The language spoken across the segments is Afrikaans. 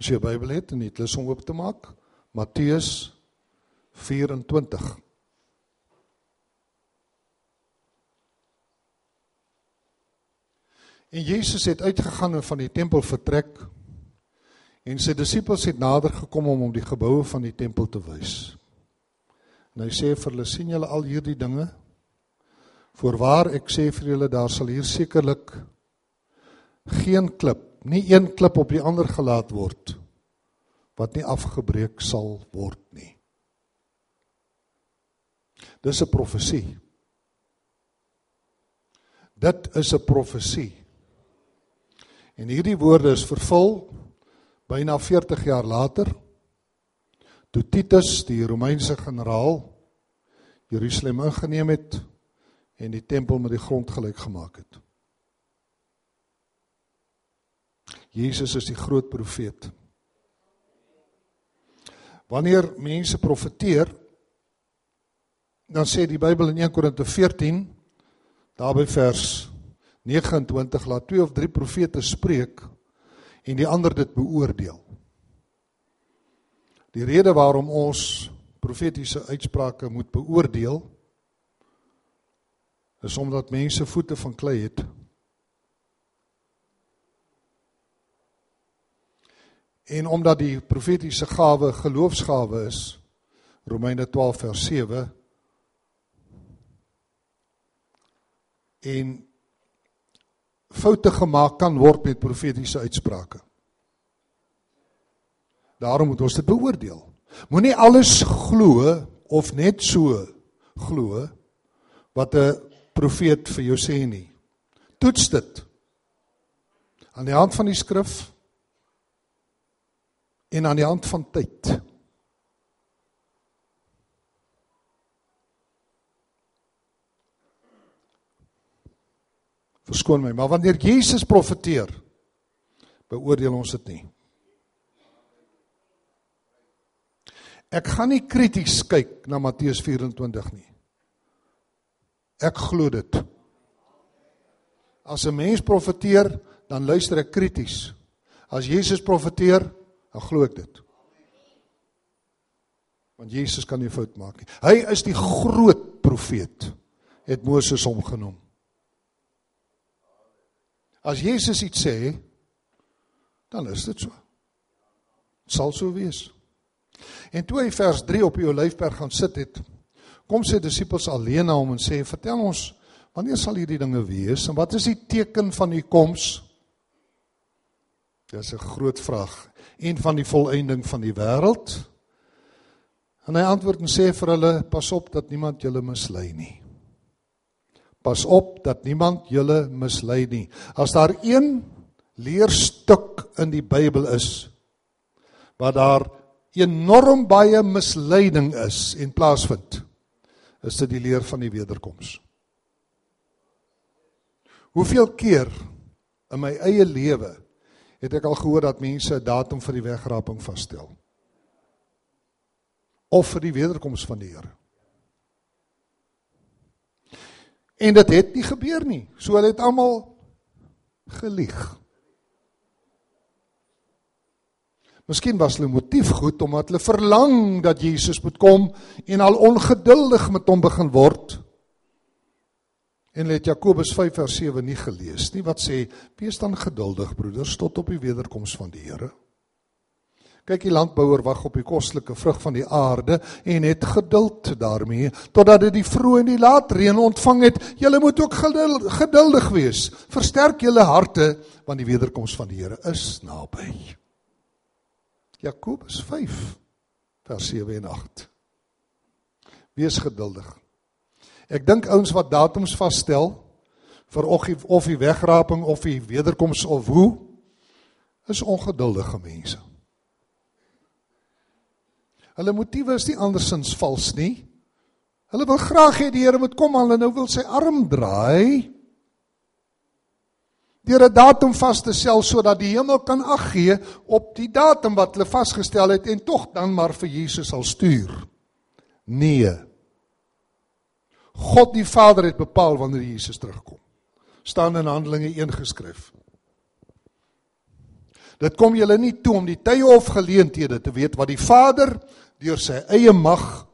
As jy 'n Bybel het en jy lus om oop te maak, Matteus 24. En Jesus het uitgegaan en van die tempel vertrek en sy disippels het nader gekom om hom die geboue van die tempel te wys. En hy sê vir hulle: "Sien julle al hierdie dinge? Voorwaar ek sê vir julle daar sal hier sekerlik geen klip, nie een klip op die ander gelaat word wat nie afgebreek sal word nie." Dis 'n profesie. Dit is 'n profesie. En hierdie woorde is vervul byna 40 jaar later toe Titus die Romeinse generaal Jerusalem ingeneem het en die tempel met die grond gelyk gemaak het. Jesus is die groot profeet. Wanneer mense profeteer dan sê die Bybel in 1 Korinte 14 daarby vers 29 laat twee of drie profete spreek en die ander dit beoordeel. Die rede waarom ons profetiese uitsprake moet beoordeel is omdat mense voete van klei het. En omdat die profetiese gawe geloofsgawe is, Romeine 12 vers 7 en foute gemaak kan word met profetiese uitsprake. Daarom moet ons dit beoordeel. Moenie alles glo of net so glo wat 'n profeet vir jou sê nie. Toets dit aan die hand van die skrif en aan die hand van tyd. Verskoon my, maar wanneer Jesus profeteer, beoordeel ons dit nie. Ek gaan nie krities kyk na Matteus 24 nie. Ek glo dit. As 'n mens profeteer, dan luister ek krities. As Jesus profeteer, dan glo ek dit. Want Jesus kan nie fout maak nie. Hy is die groot profeet, het Moses hom genoem. As Jesus iets sê, dan is dit so. Dit sal so wees. En toe hy vers 3 op die Olyfberg gaan sit het, kom sy disippels alleen na hom en sê: "Vertel ons, wanneer sal hierdie dinge wees en wat is die teken van u koms?" Dis 'n groot vraag. En van die volëinding van die wêreld? En hy antwoord en sê vir hulle: "Pas op dat niemand julle mislei nie." Pas op dat niemand julle mislei nie. As daar een leerstuk in die Bybel is waar daar enorm baie misleiding is en plaasvind, is dit die leer van die wederkoms. Hoeveel keer in my eie lewe het ek al gehoor dat mense 'n datum vir die wegraping vasstel? Of vir die wederkoms van die Here? En dit het nie gebeur nie. So hulle het almal gelieg. Miskien was hulle motief goed omdat hulle verlang dat Jesus moet kom en al ongeduldig met hom begin word. En het Jakobus 5 vers 7 nie gelees nie wat sê: "Wees dan geduldig broeders tot op die wederkoms van die Here." Kyk, die landbouer wag op die kostelike vrug van die aarde en het geduld daarmee totdat dit die vroeë en die laat reën ontvang het. Julle moet ook geduldig wees. Versterk julle harte want die wederkoms van die Here is naby. Jakobus 5 vers 7 en 8. Wees geduldig. Ek dink ouens wat datums vasstel vir of die, of die wegraping of die wederkoms of hoe is ongeduldige mense. Hulle motiewe is nie andersins vals nie. Hulle wil graag hê die Here moet kom, hulle nou wil sy arm draai. Deur 'n datum vas te stel sodat die hemel kan ag gee op die datum wat hulle vasgestel het en tog dan maar vir Jesus sal stuur. Nee. God die Vader het bepaal wanneer Jesus terugkom. staan in Handelinge 1 geskryf. Dit kom julle nie toe om die tye of geleenthede te weet wat die Vader deur sy eie mag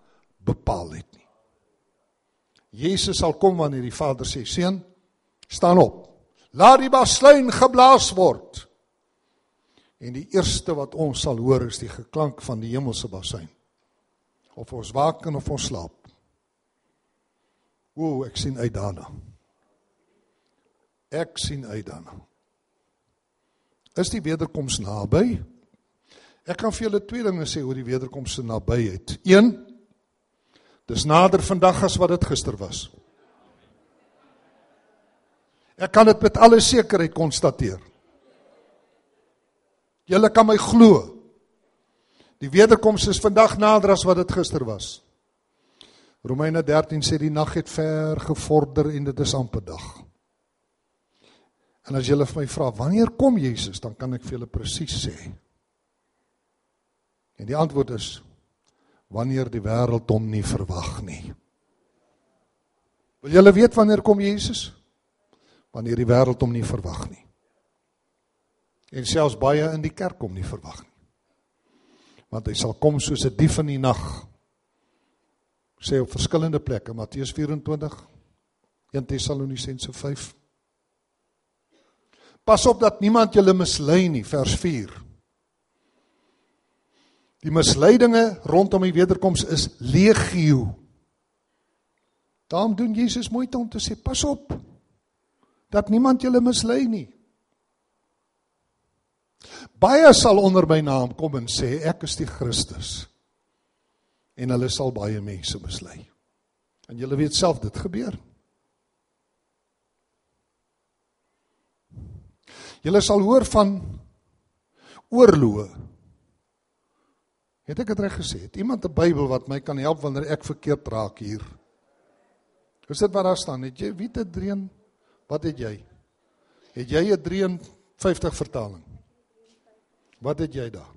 bepaal het nie. Jesus sal kom wanneer die Vader sê: "Seun, staan op. Laat die basluin geblaas word." En die eerste wat ons sal hoor is die geklank van die hemelse basuin. Of ons waak en of ons slaap. O, ek sien uit daarna. Ek sien uit daarna. Is die wederkoms naby? Ek kan vir julle twee dinge sê oor die wederkoms se nabyheid. 1 Dis nader vandag as wat dit gister was. Ek kan dit met alle sekerheid konstateer. Julle kan my glo. Die wederkoms is vandag nader as wat dit gister was. Romeine 13 sê die nag het ver gevorder en dit is amper dag. En as julle vir my vra wanneer kom Jesus, dan kan ek vir julle presies sê. En die antwoord is wanneer die wêreld hom nie verwag nie. Wil julle weet wanneer kom Jesus? Wanneer die wêreld hom nie verwag nie. En selfs baie in die kerk kom nie verwag nie. Want hy sal kom soos 'n dief in die nag. Sê op verskillende plekke Matteus 24 1 Tessalonisense 5 Pas op dat niemand julle mislei nie vers 4 Die misleidinge rondom die wederkoms is legio. Daarom doen Jesus moeite om te sê pas op dat niemand julle mislei nie. Baie sal onder my naam kom en sê ek is die Christus. En hulle sal baie mense mislei. En julle weet self dit gebeur. Julle sal hoor van oorloë Het ek dit reg gesê? Het iemand 'n Bybel wat my kan help wanneer ek verkeerd raak hier? Is dit wat daar staan? Het jy wie te dreun? Wat het jy? Het jy 'n 53 vertaling? Wat het jy daar?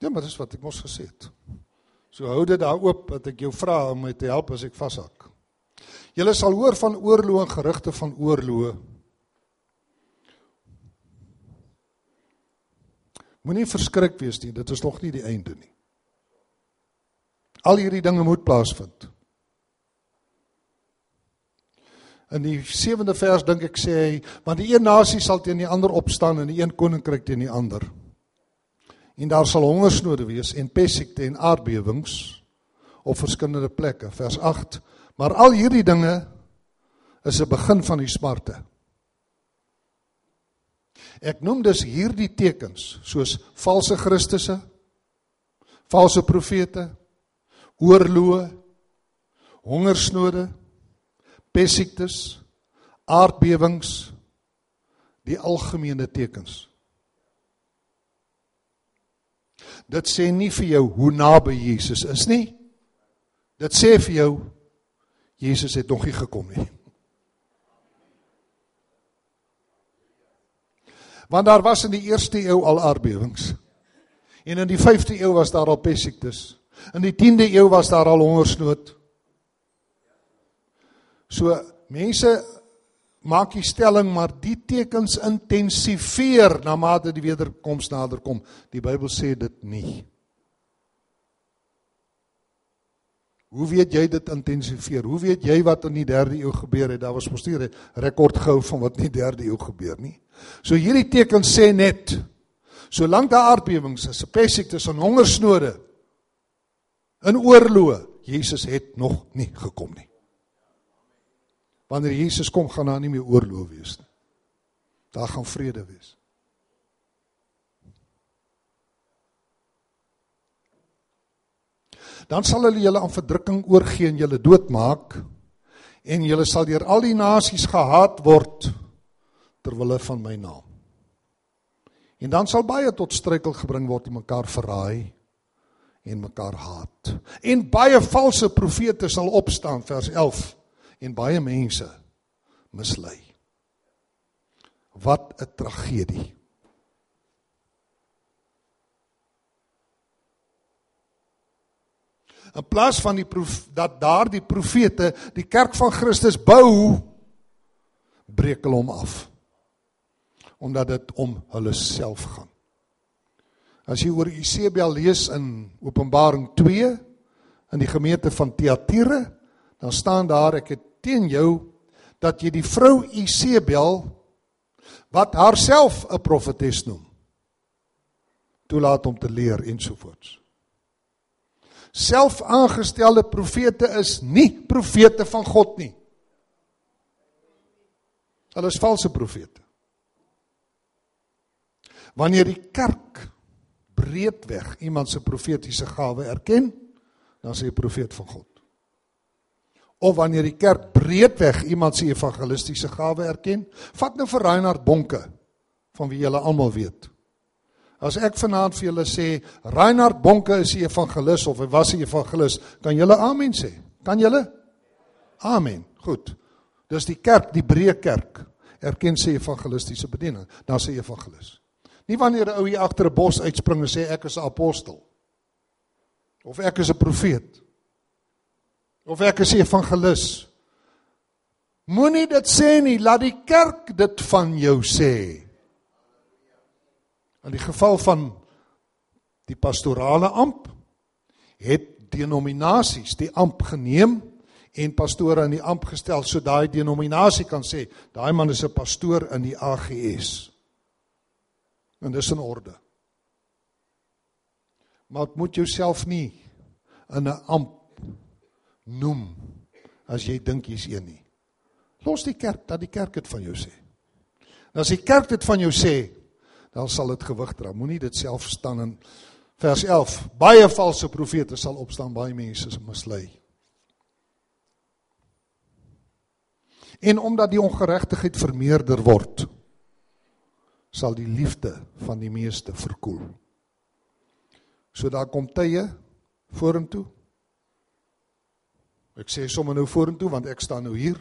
Ja, maar dis wat ek mos gesê het. So hou dit daar oop dat ek jou vra om my te help as ek vashak. Julle sal hoor van oorloë en gerugte van oorloë. Moenie verskrik wees nie, dit is nog nie die einde nie. Al hierdie dinge moet plaasvind. In die 7de vers dink ek sê hy, want die een nasie sal teen die ander opstaan en die een koninkryk teen die ander. En daar sal hongersnode wees en pessiekte en aardbewings op verskillende plekke, vers 8. Maar al hierdie dinge is 'n begin van die smarte. Ek noem dus hierdie tekens soos valse Christusse, valse profete, oorloë, hongersnode, pessiektes, aardbewings, die algemene tekens. Dit sê nie vir jou hoe naby Jesus is nie. Dit sê vir jou Jesus het nog nie gekom nie. Want daar was in die eerste eeu al aardbewings. En in die 5de eeu was daar al pessiektes. In die 10de eeu was daar al hongersnood. So mense maak die stelling maar die tekens intensifeer na mate die wederkoms nader kom. Die Bybel sê dit nie. Hoe weet jy dit intensifeer? Hoe weet jy wat in die 3de eeu gebeur het? Daar was mos nie 'n rekord gehou van wat in die 3de eeu gebeur nie. So hierdie teken sê net solank daar aardbewings is, pessiektes en hongersnode in oorloë, Jesus het nog nie gekom nie. Wanneer Jesus kom, gaan daar nie meer oorloë wees nie. Daar gaan vrede wees. dan sal hulle julle aan verdrukking oorgee en julle doodmaak en julle sal deur al die nasies gehaat word ter wille van my naam. En dan sal baie tot struikel gebring word en mekaar verraai en mekaar haat. En baie valse profete sal opstaan vers 11 en baie mense mislei. Wat 'n tragedie. in plaas van die proef, dat daardie profete die kerk van Christus bou breek hulle hom af. omdat dit om hulle self gaan. As jy oor Isebel lees in Openbaring 2 in die gemeente van Thyatira, dan staan daar ek het teen jou dat jy die vrou Isebel wat haarself 'n profetes noem toelaat om te leer ensovoorts. Selfaangestelde profete is nie profete van God nie. Hulle is valse profete. Wanneer die kerk breedweg iemand se profetiese gawe erken, dan is hy 'n profeet van God. Of wanneer die kerk breedweg iemand se evangelistiese gawe erken, vat nou vir Reinhard Bonke van wie julle almal weet. As ek vanaand vir julle sê Reinhard Bonke is 'n evangelis of hy was 'n evangelis, kan julle amen sê? Kan julle? Amen. Goed. Dis die kerk, die breë kerk erken sy evangelistiese bediening. Dan sê evangelis. Nie wanneer 'n ou hier agter 'n bos uitspring en sê ek is 'n apostel of ek is 'n profeet of ek is 'n evangelis. Moenie dit sê nie, laat die kerk dit van jou sê. In die geval van die pastorale amp het denominasies die amp geneem en pastore in die amp gestel so daai denominasie kan sê daai man is 'n pastoor in die AGS. En dis in orde. Maar moet jouself nie in 'n amp noem as jy dink jy's een nie. Los die kerk dat die kerk dit van jou sê. En as die kerk dit van jou sê, dan sal dit gewig dra. Moenie dit self staan in vers 11. Baie valse profete sal opstaan, baie mense se mislei. En omdat die ongeregtigheid vermeerder word, sal die liefde van die meeste verkoel. So daar kom tye vorentoe. Ek sê sommer nou vorentoe want ek staan nou hier.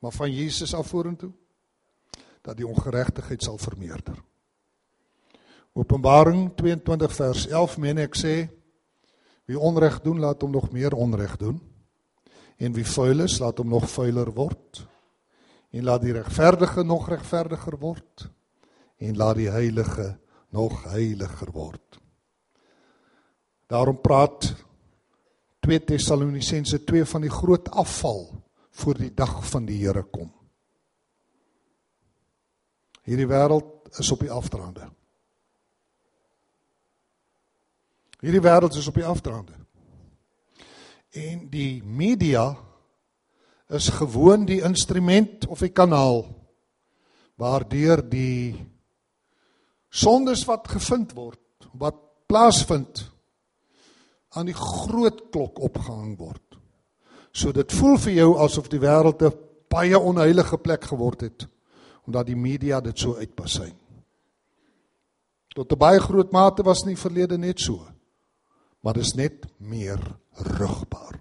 Maar van Jesus af vorentoe dat die ongeregtigheid sal vermeerder. Openbaring 22 vers 11 meen ek sê wie onreg doen laat hom nog meer onreg doen en wie vuil is laat hom nog vuiler word en laat die regverdige nog regverdiger word en laat die heilige nog heiliger word. Daarom praat 2 Tessalonisense 2 van die groot afval voor die dag van die Here kom. Hierdie wêreld is op die afdraande. Hierdie wêreld is op die afdraande. En die media is gewoon die instrument of die kanaal waardeur die sondes wat gevind word, wat plaasvind aan die groot klok opgehang word. So dit voel vir jou asof die wêreld 'n baie onheilige plek geword het omdat die media dit so uitpasyn. Tot 'n baie groot mate was nie verlede net so, maar dis net meer rugbaar.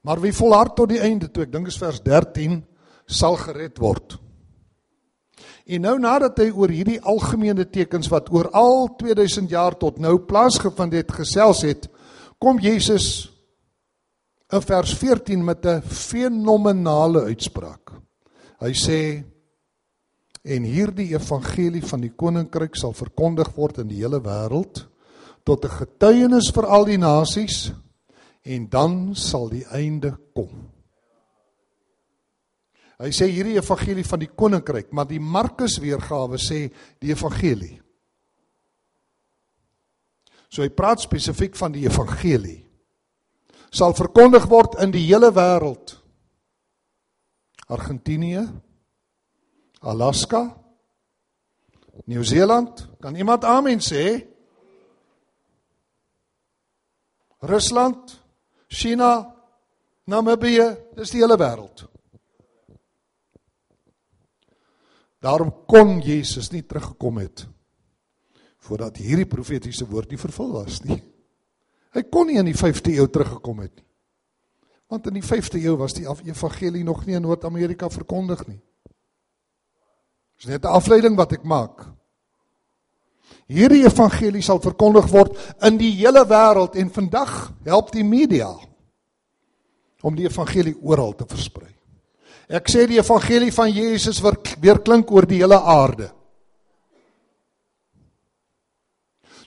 Maar wie volhard tot die einde toe, ek dink is vers 13, sal gered word. En nou nadat hy oor hierdie algemene tekens wat oor al 2000 jaar tot nou plaasgevind het gesels het, kom Jesus in vers 14 met 'n fenominale uitspraak. Hy sê en hierdie evangelie van die koninkryk sal verkondig word in die hele wêreld tot 'n getuienis vir al die nasies en dan sal die einde kom. Hy sê hierdie evangelie van die koninkryk, maar die Markus weergawe sê die evangelie. So hy praat spesifiek van die evangelie. Sal verkondig word in die hele wêreld. Argentinië, Alaska, Nieu-Seeland, kan iemand amen sê? Rusland, China, Namibië, dis die hele wêreld. Daarom kon Jesus nie teruggekom het voordat hierdie profetiese woord nie vervul was nie. Hy kon nie in die 5de eeu teruggekom het nie. Want in die 5de eeu was die evangelie nog nie in Noord-Amerika verkondig nie. Dis net 'n afleiding wat ek maak. Hierdie evangelie sal verkondig word in die hele wêreld en vandag help die media om die evangelie oral te versprei. Ek sê die evangelie van Jesus weer klink oor die hele aarde.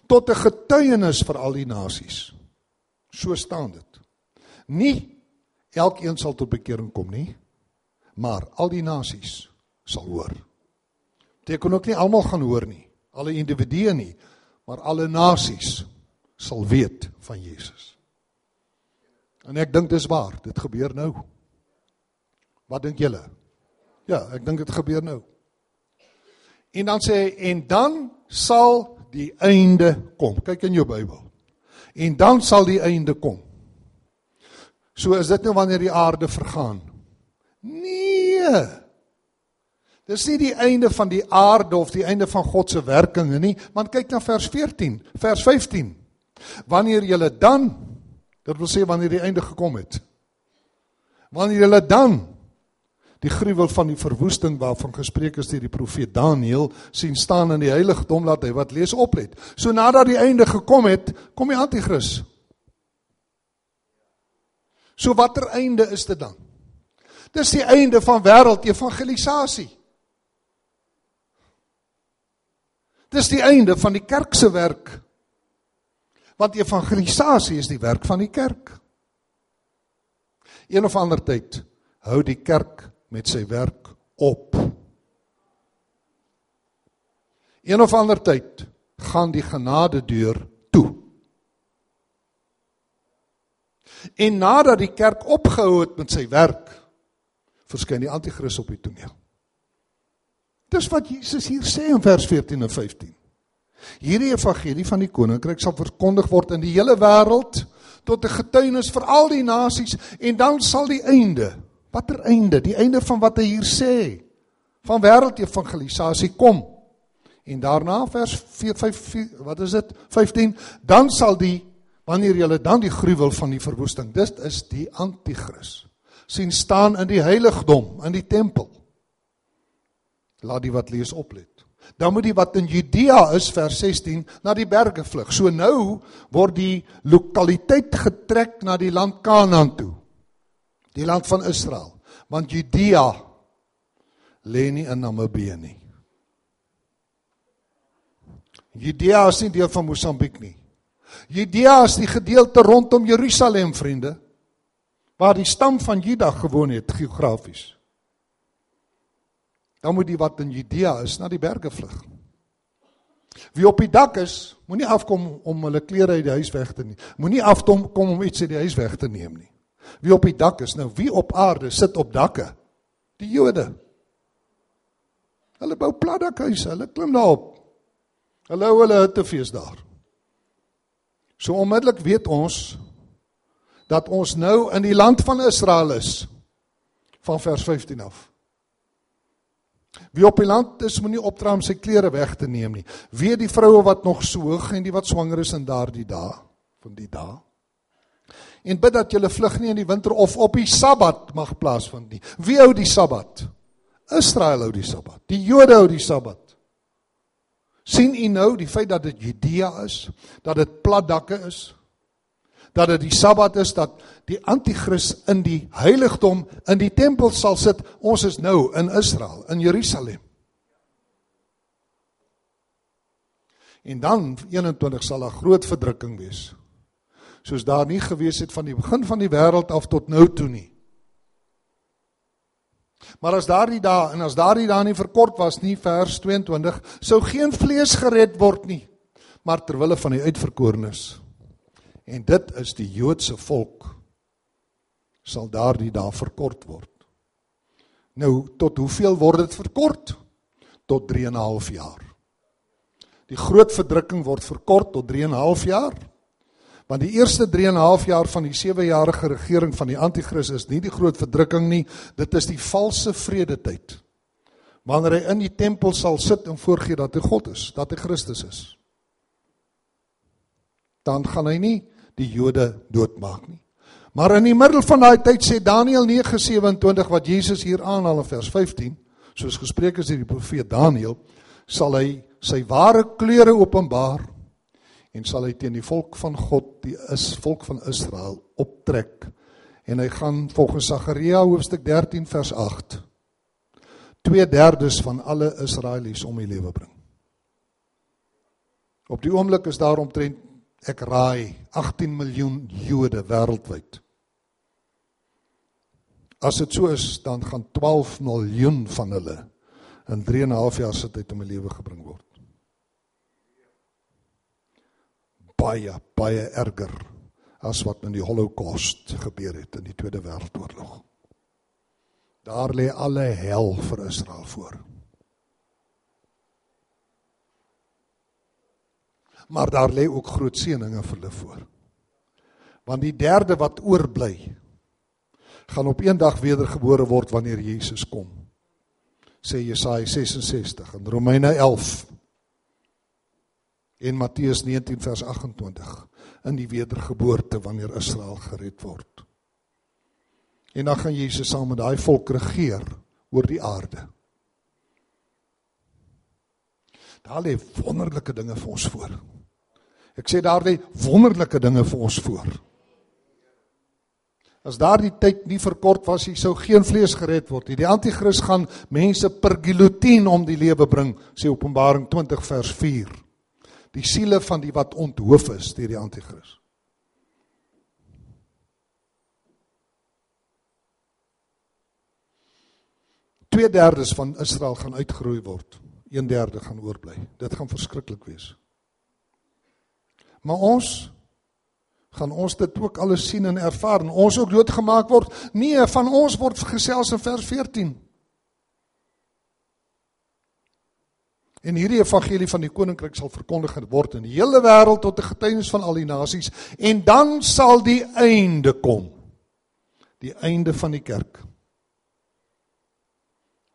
Tot 'n getuienis vir al die nasies. So staan dit. Nie elkeen sal tot bekering kom nie, maar al die nasies sal hoor. Kon ook nie almal gaan hoor nie, alle individue nie, maar alle nasies sal weet van Jesus. En ek dink dis waar, dit gebeur nou. Wat dink julle? Ja, ek dink dit gebeur nou. En dan sê hy en dan sal die einde kom. Kyk in jou Bybel. En dan sal die einde kom. So is dit nou wanneer die aarde vergaan. Nee. Dis nie die einde van die aarde of die einde van God se werkinge nie, want kyk na vers 14, vers 15. Wanneer julle dan, dit wil sê wanneer die einde gekom het. Wanneer julle dan die gruwel van die verwoesting waarvan gespreek is deur die profeet Daniël sien staan in die heiligdom laat hy wat lees oplet. So nadat die einde gekom het, kom die anti-kris. So watter einde is dit dan? Dis die einde van wêreldevangelisasie. Dis die einde van die kerk se werk. Want evangelisasie is die werk van die kerk. Een of ander tyd hou die kerk met sy werk op. Een of ander tyd gaan die genade deur toe. En nadat die kerk opgehou het met sy werk, verskyn die anti-kris op die toneel. Dis wat Jesus hier sê in vers 14 en 15. Hierdie evangelie van die koninkryk sal verkondig word in die hele wêreld tot 'n getuienis vir al die nasies en dan sal die einde Watter einde? Die einde van wat hy hier sê. Van wêreldevangelisasie kom. En daarna vers 4 5 wat is dit? 15 dan sal die wanneer jy dan die gruwel van die verwoesting. Dit is die anti-kris. sien staan in die heiligdom, in die tempel. Laat die wat lees oplet. Dan moet die wat in Judea is vers 16 na die berge vlug. So nou word die lokaliteit getrek na die land Kanaan toe die land van Israel, want Judea lê nie in Namibië nie. Judea is nie deel van Mosambiek nie. Judea is die gedeelte rondom Jerusalem, vriende, waar die stam van Juda gewoon het geografies. Dan moet die wat in Judea is na die berge vlug. Wie op die dak is, moenie afkom om hulle klere uit die huis weg te neem. Moenie afkom kom om iets uit die huis weg te neem nie. Wie op die dak is nou? Wie op aarde sit op dakke? Die Jode. Hulle bou platdakhuise, hulle klim daarop. Hulle hou hulle hittefees daar. So onmiddellik weet ons dat ons nou in die land van Israel is van vers 15 af. Wie op die land is, moenie opdra om sy klere weg te neem nie. Wie die vroue wat nog soog en die wat swanger is in daardie dae van die dae en bid dat julle vlug nie in die winter of op die Sabbat mag plaasvind nie. Wie hou die Sabbat? Israel hou die Sabbat. Die Jode hou die Sabbat. sien u nou die feit dat dit Judea is, dat dit platdakke is, dat dit die Sabbat is dat die anti-kris in die heiligdom in die tempel sal sit. Ons is nou in Israel, in Jerusalem. En dan 21 sal 'n groot verdrukking wees soos daar nie gewees het van die begin van die wêreld af tot nou toe nie. Maar as daardie dae en as daardie dae nie verkort was nie vers 22 sou geen vlees gered word nie maar ter wille van die uitverkorenes. En dit is die Joodse volk sal daardie dae verkort word. Nou tot hoeveel word dit verkort? Tot 3 en 'n half jaar. Die groot verdrukking word verkort tot 3 en 'n half jaar. Want die eerste 3 en 'n half jaar van die 7-jarige regering van die anti-kris is nie die groot verdrukking nie, dit is die valse vredetyd. Wanneer hy in die tempel sal sit en voorgee dat hy God is, dat hy Christus is. Dan gaan hy nie die Jode doodmaak nie. Maar in die middel van daai tyd sê Daniël 9:27 wat Jesus hier aanhaal in vers 15, soos gespreek is deur die profeet Daniël, sal hy sy ware kleure openbaar en sal hy teen die volk van God, die is volk van Israel optrek En hy gaan volgens Sagaria hoofstuk 13 vers 8 2/3 van alle Israelies om die lewe bring. Op die oomblik is daar omtrent ek raai 18 miljoen Jode wêreldwyd. As dit so is, dan gaan 12 miljoen van hulle in 3 en 'n half jaar se tyd om 'n lewe gebring word. Baie baie erger as wat in die Holocaust gebeur het in die Tweede Wêreldoorlog. Daar lê alle hel vir Israel voor. Maar daar lê ook groot seëninge vir hulle voor. Want die derde wat oorbly gaan op eendag wedergebore word wanneer Jesus kom. Sê Jesaja 66 en Romeine 11 en Matteus 19 vers 28 in die wedergeboorte wanneer Israel gered word. En dan gaan Jesus saam met daai volk regeer oor die aarde. Daar lê wonderlike dinge vir ons voor. Ek sê daar lê wonderlike dinge vir ons voor. As daardie tyd nie verkort was, hy sou geen vlees gered word nie. Die anti-kris gaan mense per gilotien om die lewe bring, sê Openbaring 20 vers 4. Die siele van die wat onthoof is deur die anti-kris. Twee derdes van Israel gaan uitgeroei word. Een derde gaan oorbly. Dit gaan verskriklik wees. Maar ons gaan ons dit ook alles sien en ervaar en ons ook doodgemaak word. Nee, van ons word gesels in vers 14. En hierdie evangelie van die koninkryk sal verkondig word in die hele wêreld tot 'n getuienis van al die nasies en dan sal die einde kom. Die einde van die kerk.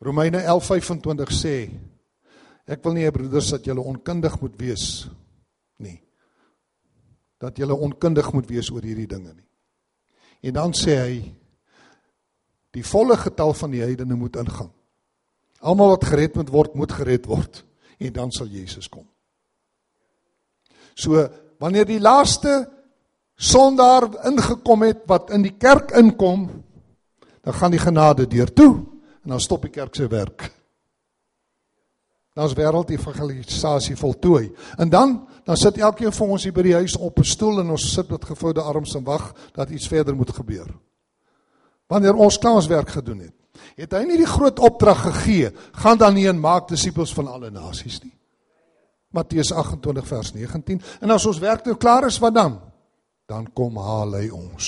Romeine 11:25 sê ek wil nie hê broeders dat julle onkundig moet wees nie dat jy onkundig moet wees oor hierdie dinge nie. En dan sê hy die volle getal van die heidene moet ingaan. Almal wat gered moet word, moet gered word en dan sal Jesus kom. So wanneer die laaste sondaar ingekom het wat in die kerk inkom, dan gaan die genade deur toe en dan stop die kerk sy werk. Dan is wêreld evangelisasie voltooi. En dan dan sit elkeen van ons hier by die huis op 'n stoel en ons sit met gevoude arms en wag dat iets verder moet gebeur. Wanneer ons klaar ons werk gedoen het, het hy nie die groot opdrag gegee, gaan dan nie en maak disippels van alle nasies nie. Matteus 28 vers 19. En as ons werk nou klaar is, wat dan? Dan kom haal hy ons.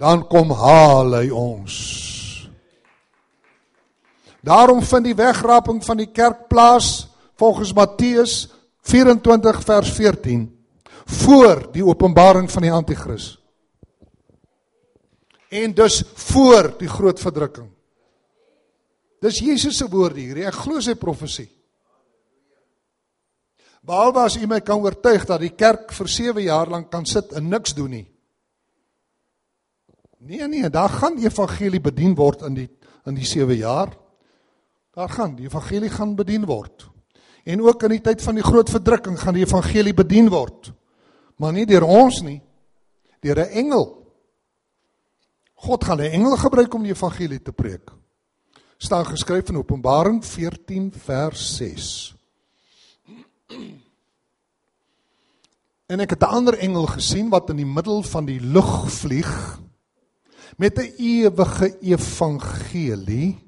Dan kom haal hy ons. Daarom vind die wegraping van die kerk plaas volgens Matteus 24 vers 14 voor die openbaring van die anti-kris. En dus voor die groot verdrukking. Dis Jesus se woorde hier. Ek glo sy profesie. Behalwe as u my kan oortuig dat die kerk vir 7 jaar lank kan sit en niks doen nie. Nee nee, daar gaan evangelie bedien word in die in die 7 jaar. Daar gaan die evangelie gaan bedien word. En ook in die tyd van die groot verdrukking gaan die evangelie bedien word. Maar nie deur ons nie, deur 'n engel. God gaan 'n engel gebruik om die evangelie te preek. Staan geskryf in Openbaring 14 vers 6. En ek het 'n ander engel gesien wat in die middel van die lug vlieg met 'n ewige evangelie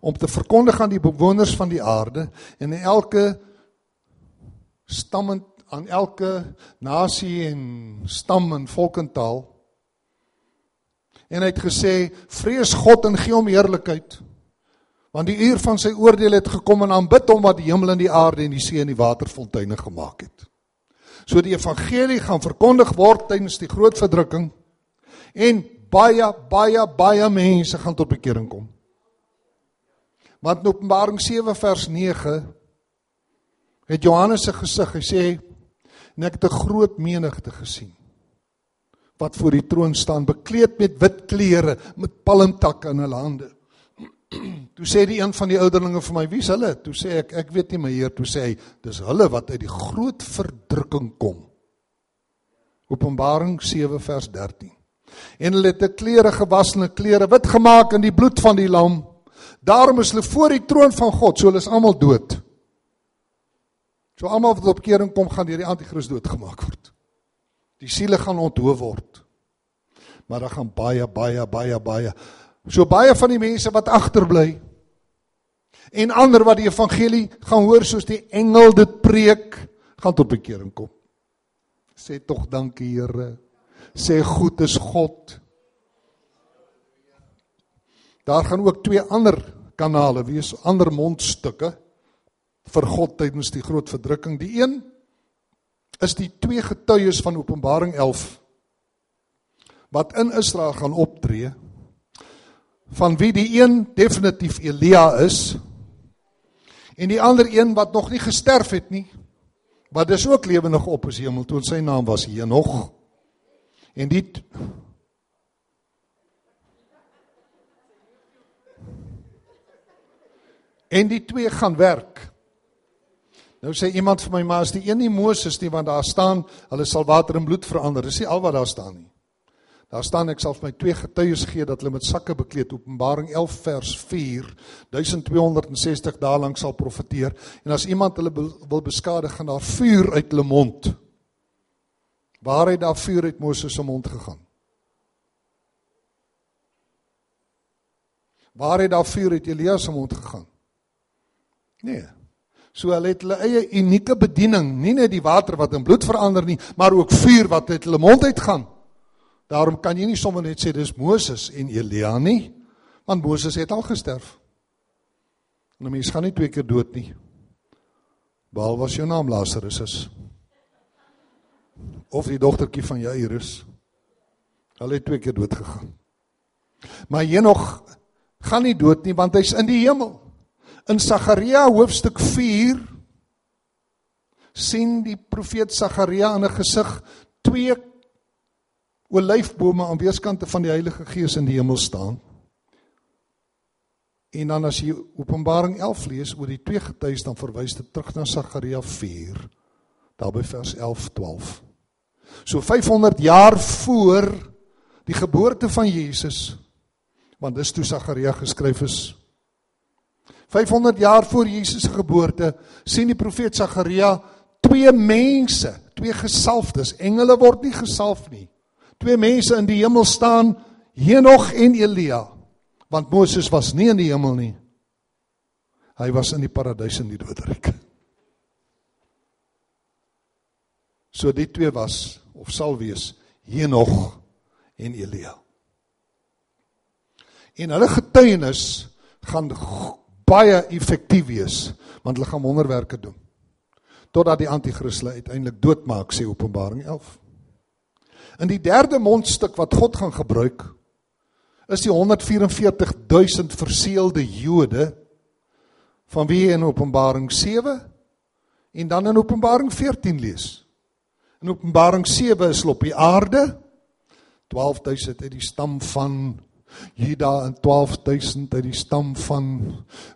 om te verkondig aan die bewoners van die aarde en in elke stam en aan elke nasie en stam en volk en taal. En hy het gesê: "Vrees God en gee hom heerlikheid, want die uur van sy oordeel het gekom en aanbid hom wat die hemel en die aarde en die see en die waterfonteine gemaak het." So die evangelie gaan verkondig word tydens die groot verdrukking en baie baie baie mense gaan tot bekering kom. Want in Openbaring 7 vers 9 het Johannes se gesig, hy sê en ek het 'n groot menigte gesien wat voor die troon staan bekleed met wit klere met palmtakke in hulle hande. Toe sê die een van die ouderlinge vir my, "Wie's hulle?" Toe sê ek, "Ek weet nie, my Heer." Toe sê hy, "Dis hulle wat uit die groot verdrukking kom." Openbaring 7 vers 13. En hulle het 'n klere gewas en 'n klere wit gemaak in die bloed van die lam. Daarom is hulle voor die troon van God, so hulle is almal dood. So almal wat op kering kom gaan deur die anti-kris doodgemaak word. Die siele gaan onthou word. Maar daar gaan baie baie baie baie so baie van die mense wat agterbly en ander wat die evangelie gaan hoor soos die engel dit preek, gaan tot bekering kom. Sê tog dankie Here. Sê goed is God. Daar gaan ook twee ander kanale wees, ander mondstukke vir God tydens die groot verdrukking. Die een is die twee getuies van Openbaring 11 wat in Israel gaan optree van wie die een definitief Elia is en die ander een wat nog nie gesterf het nie wat dis ook lewendig op is hemel toe sy naam was Henog en die en die twee gaan werk Nou sê iemand vir my, maar as die een nie Moses nie, want daar staan, hulle sal water in bloed verander. Dis nie al wat daar staan nie. Daar staan ek sal vir my twee getuies gee dat hulle met sakke bekleed Openbaring 11 vers 4 1260 dae lank sal profeteer en as iemand hulle wil beskadig gaan daar vuur uit hulle mond. Waar het daar vuur uit Moses se mond gegaan? Waar het daar vuur uit Elia se mond gegaan? Nee. So hulle het hulle eie unieke bediening, nie net die water wat in bloed verander nie, maar ook vuur wat uit hulle mond uitgaan. Daarom kan jy nie sommer net sê dis Moses en Elia nie, want Moses het al gesterf. En 'n mens gaan nie twee keer dood nie. Behalwe as jou naam Lazarus is. Of die dogtertjie van Jairus. Hulle het twee keer dood gegaan. Maar Henog gaan nie dood nie want hy's in die hemel. In Sagaria hoofstuk 4 sien die profeet Sagaria in 'n gesig twee olyfbome aan weerskante van die Heilige Gees in die hemel staan. En dan as jy Openbaring 11 lees oor die twee getuies dan verwys dit terug na Sagaria 4 daar by vers 11 12. So 500 jaar voor die geboorte van Jesus want dis toe Sagaria geskryf is 500 jaar voor Jesus se geboorte sien die profeet Sagaria twee mense, twee gesalfdes. Engele word nie gesalf nie. Twee mense in die hemel staan, Henog en Elia. Want Moses was nie in die hemel nie. Hy was in die paradys in die doodryk. So die twee was of sal wees Henog en Elia. En hulle getuienis gaan baie effektief wees want hulle gaan wonderwerke doen totdat die anti-kris hulle uiteindelik doodmaak sê Openbaring 11. In die derde mondstuk wat God gaan gebruik is die 144 000 verseelde Jode van wie in Openbaring 7 en dan in Openbaring 14 lees. In Openbaring 7 is hulle op die aarde 12000 uit die stam van Juda en 12000 uit die stam van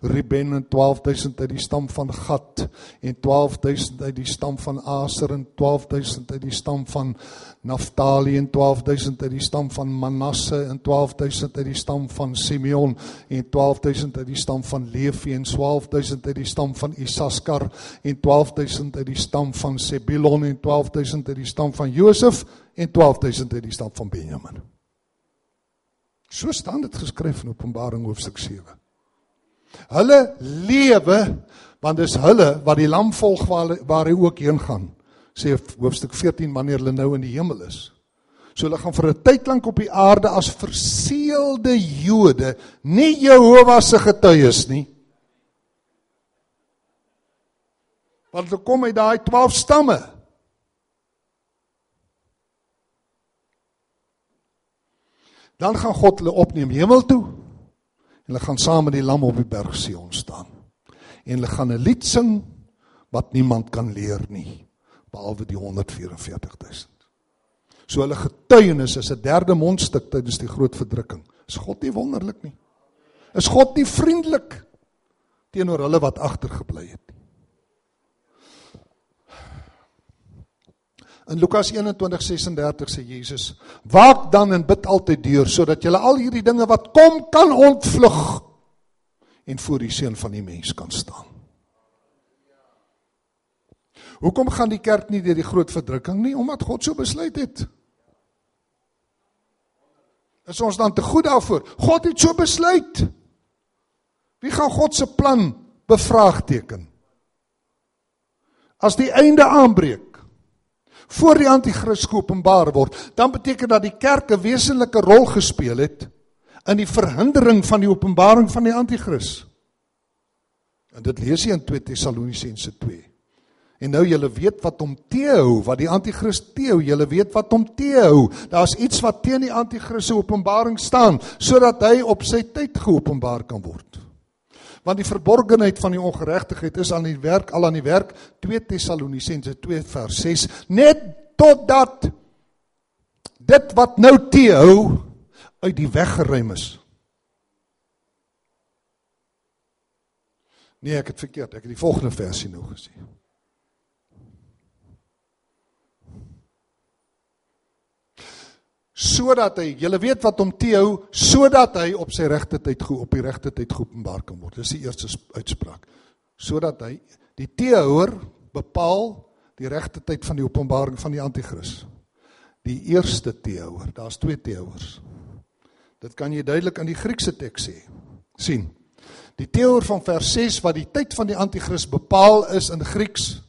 Ruben en 12000 uit die stam van Gad en 12000 uit die stam van Aser en 12000 uit die stam van Naftali en 12000 uit die stam van Manasse en 12000 uit die stam van Simeon en 12000 uit die stam van Levi en 12000 uit die stam van Isaskar en 12000 uit die stam van Sebulon en 12000 uit die stam van Josef en 12000 uit die stam van Benjamin. So staan dit geskryf in Openbaring hoofstuk 7. Hulle lewe want dis hulle wat die lam volg waar, waar hy ook heen gaan. Sê hoofstuk 14 wanneer hulle nou in die hemel is. So hulle gaan vir 'n tyd lank op die aarde as verseelde Jode, nie Jehovah se getuies nie. Want hulle kom uit daai 12 stamme. Dan gaan God hulle opneem hemel toe. En hulle gaan saam met die lam op die berg Sion staan. En hulle gaan 'n lied sing wat niemand kan leer nie behalwe die 144000. So hulle getuienis is 'n derde mondstuk tydens die groot verdrukking. Is God nie wonderlik nie? Is God nie vriendelik teenoor hulle wat agtergebly het In Lukas 21:36 sê Jesus: "Waak dan en bid altyd deur sodat julle al hierdie dinge wat kom kan ontvlug en voor die seun van die mens kan staan." Hoekom gaan die kerk nie deur die groot verdrukking nie? Omdat God so besluit het. Is ons dan te goed daarvoor? God het so besluit. Wie gaan God se plan bevraagteken? As die einde aanbreek voor die anti-kris geopenbaar word, dan beteken dat die kerk 'n wesenlike rol gespeel het in die verhindering van die openbaring van die anti-kris. En dit lees jy in 2 Tessalonisense 2. En nou julle weet wat hom teehou, wat die anti-kris teehou, julle weet wat hom teehou. Daar's iets wat teen die anti-kris se openbaring staan sodat hy op sy tyd geopenbaar kan word. Want die verborgenheid van die ongeregtigheid is aan die werk al aan die werk 2 Tessalonisense 2 vers 6 net totdat dit wat nou teehou uit die weg geruim is. Nee, ek het verkeerd. Ek het die volgende versie nou gesien. Sodat hy, julle weet wat hom teehou, sodat hy op sy regte tyd goed op die regte tyd geopenbaar kan word. Dis die eerste uitspraak. Sodat hy die teehouer bepaal die regte tyd van die openbaring van die anti-kris. Die eerste teehouer, daar's twee teehouers. Dit kan jy duidelik in die Griekse teks sê. sien. Die teehouer van vers 6 wat die tyd van die anti-kris bepaal is in Grieks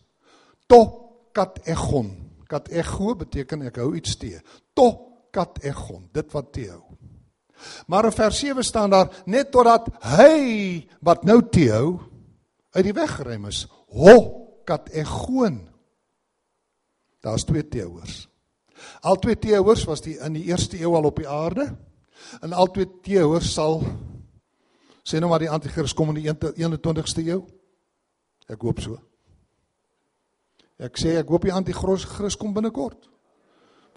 to kat egon. Kat ego beteken ek hou iets te. To kat egon, dit wat teehou. Maar in vers 7 staan daar net totdat hy wat nou teehou uit die weg geruim is. Ho kat egon. Daar's twee teehouers. Al twee teehouers was die in die eerste eeu al op die aarde. En al twee teehouers sal sê nou maar die anti-kris kom in die 21ste eeu. Ek hoop so. Ek sê ek hoop die anti-kris kom binnekort.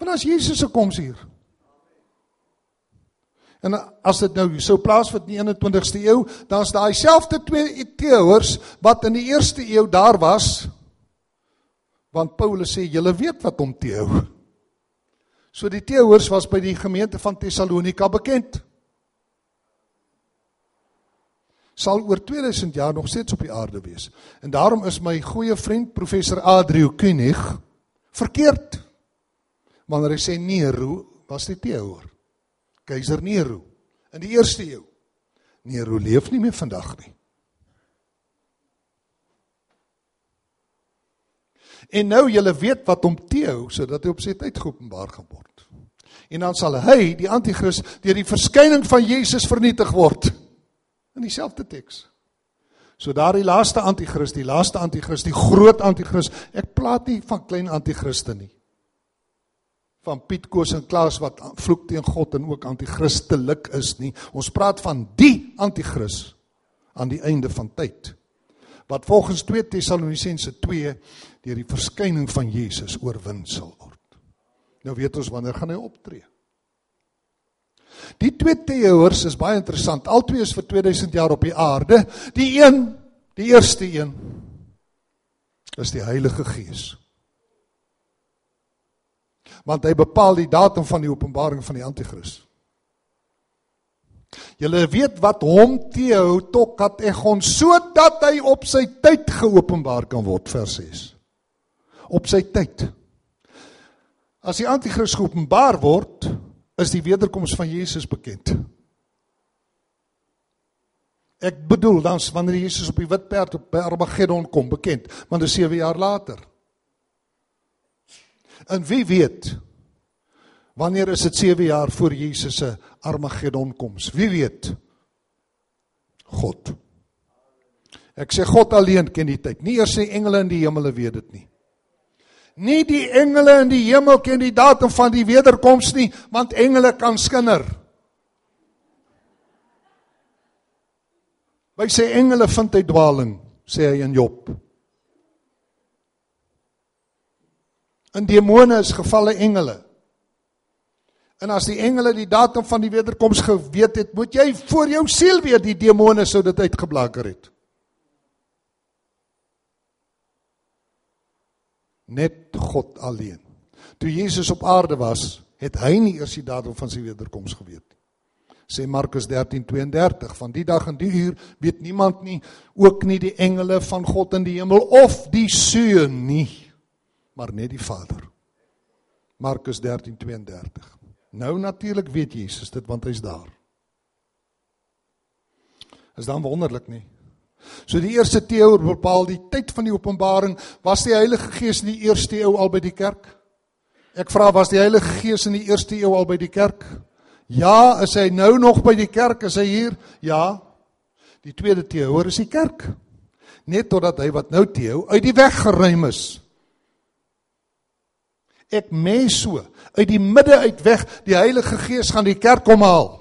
Want as Jesus se koms hier. En as dit nou sou plaasvind in die 21ste eeu, dan is daai selfde twee teoors wat in die eerste eeu daar was. Want Paulus sê julle weet wat hom teou. So die teoors was by die gemeente van Tessalonika bekend. Sal oor 2000 jaar nog steeds op die aarde wees. En daarom is my goeie vriend professor Adriu Kunig verkeerd wanneer hy sê Nero was die teoor. Keiser Nero in die eerste eeu. Nero leef nie meer vandag nie. En nou julle weet wat hom teehou sodat hy op sy tyd geopenbaar gaan word. En dan sal hy, die anti-kris, deur die verskyning van Jesus vernietig word. In dieselfde teks. So daardie laaste anti-kris, die laaste anti-kris, die groot anti-kris. Ek praat nie van klein anti-kriste nie van Piet Koos en Klaas wat vloek teen God en ook anti-kristelik is nie. Ons praat van die anti-kris aan die einde van tyd. Wat volgens 2 Tessalonisense 2 deur die verskyning van Jesus oorwin sal word. Nou weet ons wanneer gaan hy optree. Die twee teoors is baie interessant. Albei is vir 2000 jaar op die aarde. Die een, die eerste een is die Heilige Gees want hy bepaal die datum van die openbaring van die anti-kris. Julle weet wat hom teehou tot dat Egon sodat hy op sy tyd geopenbaar kan word vers 6. Op sy tyd. As die anti-kris geopenbaar word, is die wederkoms van Jesus bekend. Ek bedoel dan wanneer Jesus op die wit perd op Armageddon kom bekend, want dit is 7 jaar later. En wie weet wanneer is dit 7 jaar voor Jesus se Armageddon koms? Wie weet? God. Ek sê God alleen ken die tyd. Nie eers die engele in die hemele weet dit nie. Nie die engele in die hemel ken die datum van die wederkoms nie, want engele kan skinder. By sê engele vind hy dwaling, sê hy in Job. In demone is gevalle engele. En as die engele die datum van die wederkoms geweet het, moet jy voor jou siel weet die demone sou dit uitgeblaker het. Net God alleen. toe Jesus op aarde was, het hy nie eers die datum van sy wederkoms geweet nie. Sê Markus 13:32 van die dag en die uur weet niemand nie, ook nie die engele van God in die hemel of die seun nie, maar net die Vader. Markus 13:32. Nou natuurlik weet Jesus dit want hy's daar. Is dan wonderlik nie? So die eerste teoor bepaal die tyd van die openbaring was die Heilige Gees in die eerste eeu al by die kerk. Ek vra was die Heilige Gees in die eerste eeu al by die kerk? Ja, is hy nou nog by die kerk? Is hy hier? Ja. Die tweede teoor is die kerk. Net totdat hy wat nou teo uit die weg geruim is. Ek mens so uit die midde uit weg die Heilige Gees gaan die kerk kom haal.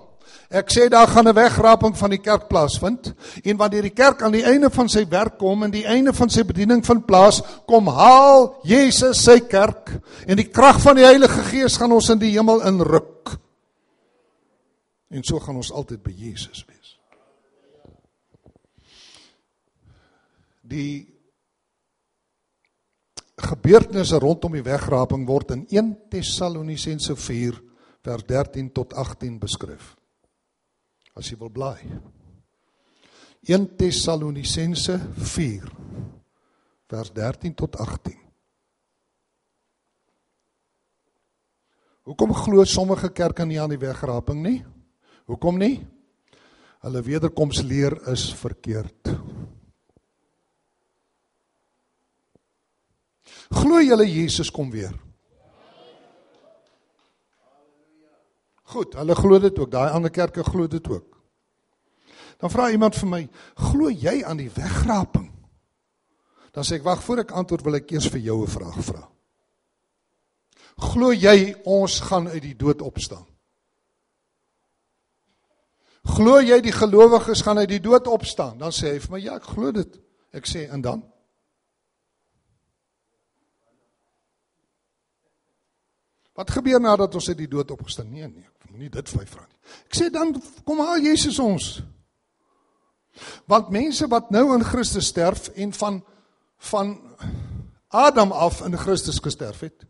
Ek sê daar gaan 'n wegraping van die kerk plaasvind en wanneer die kerk aan die einde van sy werk kom en die einde van sy bediening vind plaas, kom haal Jesus sy kerk en die krag van die Heilige Gees gaan ons in die hemel inruk. En so gaan ons altyd by Jesus wees. Die gebeurtenisse rondom die wegraping word in 1 Tessalonisense 4 vers 13 tot 18 beskryf as jy wil blaai. 1 Tessalonisense 4 vers 13 tot 18. Hoekom glo sommige kerke nie aan die wegraping nie? Hoekom nie? Hulle wederkomsleer is verkeerd. Glo julle Jesus kom weer? Goed, hulle glo dit ook. Daai ander kerke glo dit ook. Dan vra iemand vir my, "Glo jy aan die wegraping?" Dan sê ek, "Wag, voor ek antwoord, wil ek eers vir jou 'n vraag vra." Glo jy ons gaan uit die dood opstaan? Glo jy die gelowiges gaan uit die dood opstaan? Dan sê hy vir my, "Ja, ek glo dit." Ek sê, "En dan?" Wat gebeur nadat ons uit die dood opgestaan? Nee, nee, moenie dit my vra nie. Ek sê dan kom haal Jesus ons. Want mense wat nou in Christus sterf en van van Adam af in Christus gesterf het,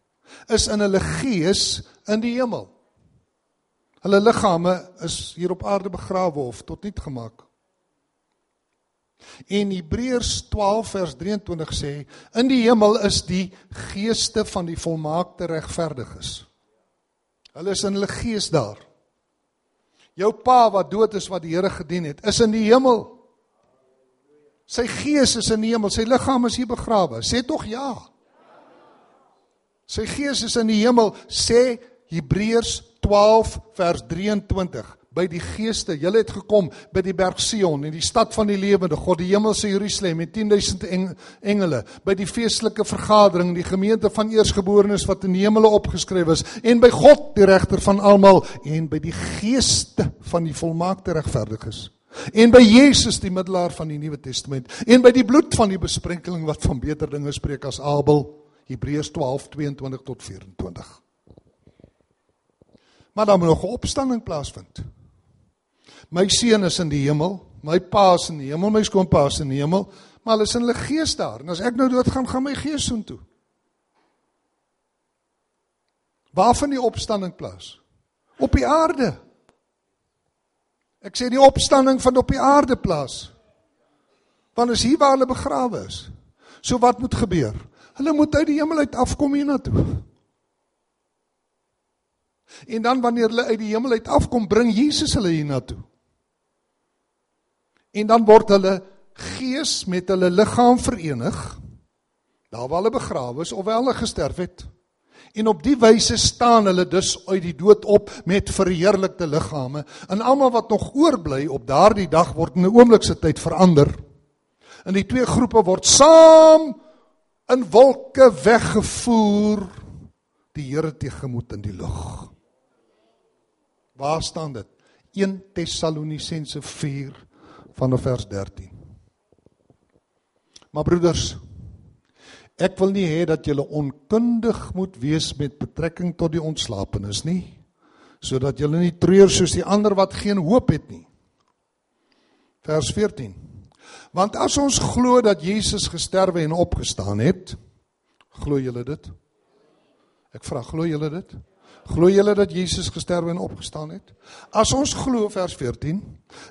is in hulle gees in die hemel. Hulle liggame is hier op aarde begrawe of tot niet gemaak. En Hebreërs 12 vers 23 sê in die hemel is die geeste van die volmaakte regverdiges. Hulle is in hulle gees daar. Jou pa wat dood is wat die Here gedien het, is in die hemel. Sy gees is in die hemel, sy liggaam is hier begrawe. Sê tog ja. Sy gees is in die hemel, sê Hebreërs 12 vers 23 by die geeste. Julle het gekom by die berg Sion en die stad van die lewende God, die hemelse Jerusalem met 10000 engele, by die feestelike vergadering, die gemeente van eersgeborenes wat in die hemele opgeskryf is en by God die regter van almal en by die geeste van die volmaakte regverdiges. En by Jesus die middelaar van die Nuwe Testament en by die bloed van die besprenkeling wat van beter dinge spreek as Abel Hebreërs 12:22 tot 24. Maar dan moet nog 'n opstanding plaasvind. My seun is in die hemel, my pa is in die hemel, my skoonpa is in die hemel, maar hulle is in hulle gees daar. En as ek nou dood gaan, my gees soontoe. Waar vind die opstanding plaas? Op die aarde. Ek sê die opstanding vind op die aarde plaas. Want is hier waar hulle begrawe is. So wat moet gebeur? Hulle moet uit die hemel uit afkom hiernatoe. En dan wanneer hulle uit die hemel uit afkom, bring Jesus hulle hiernatoe. En dan word hulle gees met hulle liggaam verenig. Daar waar hulle begrawe is of wel hulle gesterf het. En op die wyse staan hulle dus uit die dood op met verheerlikte liggame. En almal wat nog oorbly op daardie dag word in 'n oomblik se tyd verander. En die twee groepe word saam in wolke weggevoer die Here tegemoet in die lug. Waar staan dit? 1 Tessalonisense 4 vanaf vers 13. Maar broeders, ek wil nie hê dat julle onkundig moet wees met betrekking tot die ontslapenis nie, sodat julle nie treur soos die ander wat geen hoop het nie. Vers 14. Want as ons glo dat Jesus gesterwe en opgestaan het, glo julle dit? Ek vra, glo julle dit? Glo julle dat Jesus gesterwe en opgestaan het? As ons glo vers 14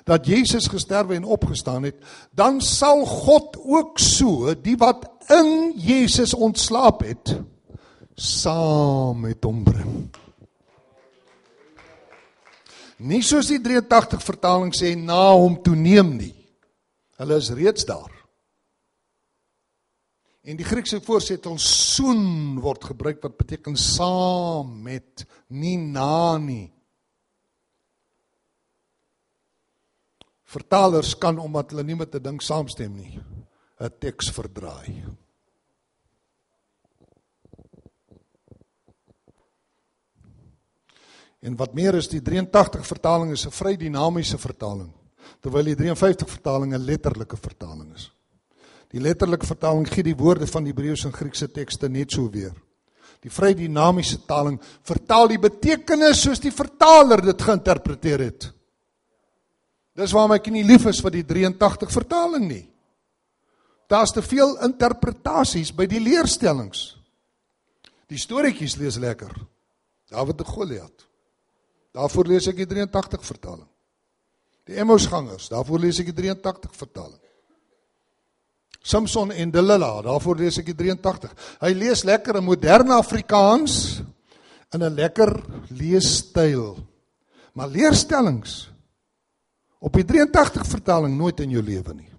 dat Jesus gesterwe en opgestaan het, dan sal God ook so die wat in Jesus ontslaap het saam met hom bring. Nie soos die 83 vertaling sê na hom toe neem nie. Hulle is reeds daar. En die Griekse voorsetel soen word gebruik wat beteken saam met, nie na nie. Vertalers kan omdat hulle nie met 'n ding saamstem nie, 'n teks verdraai. En wat meer is, die 83 vertaling is 'n vry dinamiese vertaling, terwyl die 53 vertaling 'n letterlike vertaling is. Die letterlike vertaling gee die woorde van die Hebreëse en Griekse tekste net so weer. Die vry dinamiese taling vertaal die betekenis soos die vertaler dit geïnterpreteer het. Dis waarom ek nie lief is vir die 83 vertaling nie. Daar's te veel interpretasies by die leerstellings. Die storieetjies lees lekker. Dawid en Goliat. Daarvoor lees ek die 83 vertaling. Die Emmausgangers, daarvoor lees ek die 83 vertaling. Samson en Delilah, daarvoor lees ek die 83. Hy lees lekker in moderne Afrikaans in 'n lekker leesstyl. Maar leerstellings op die 83 vertaling nooit in jou lewe nie.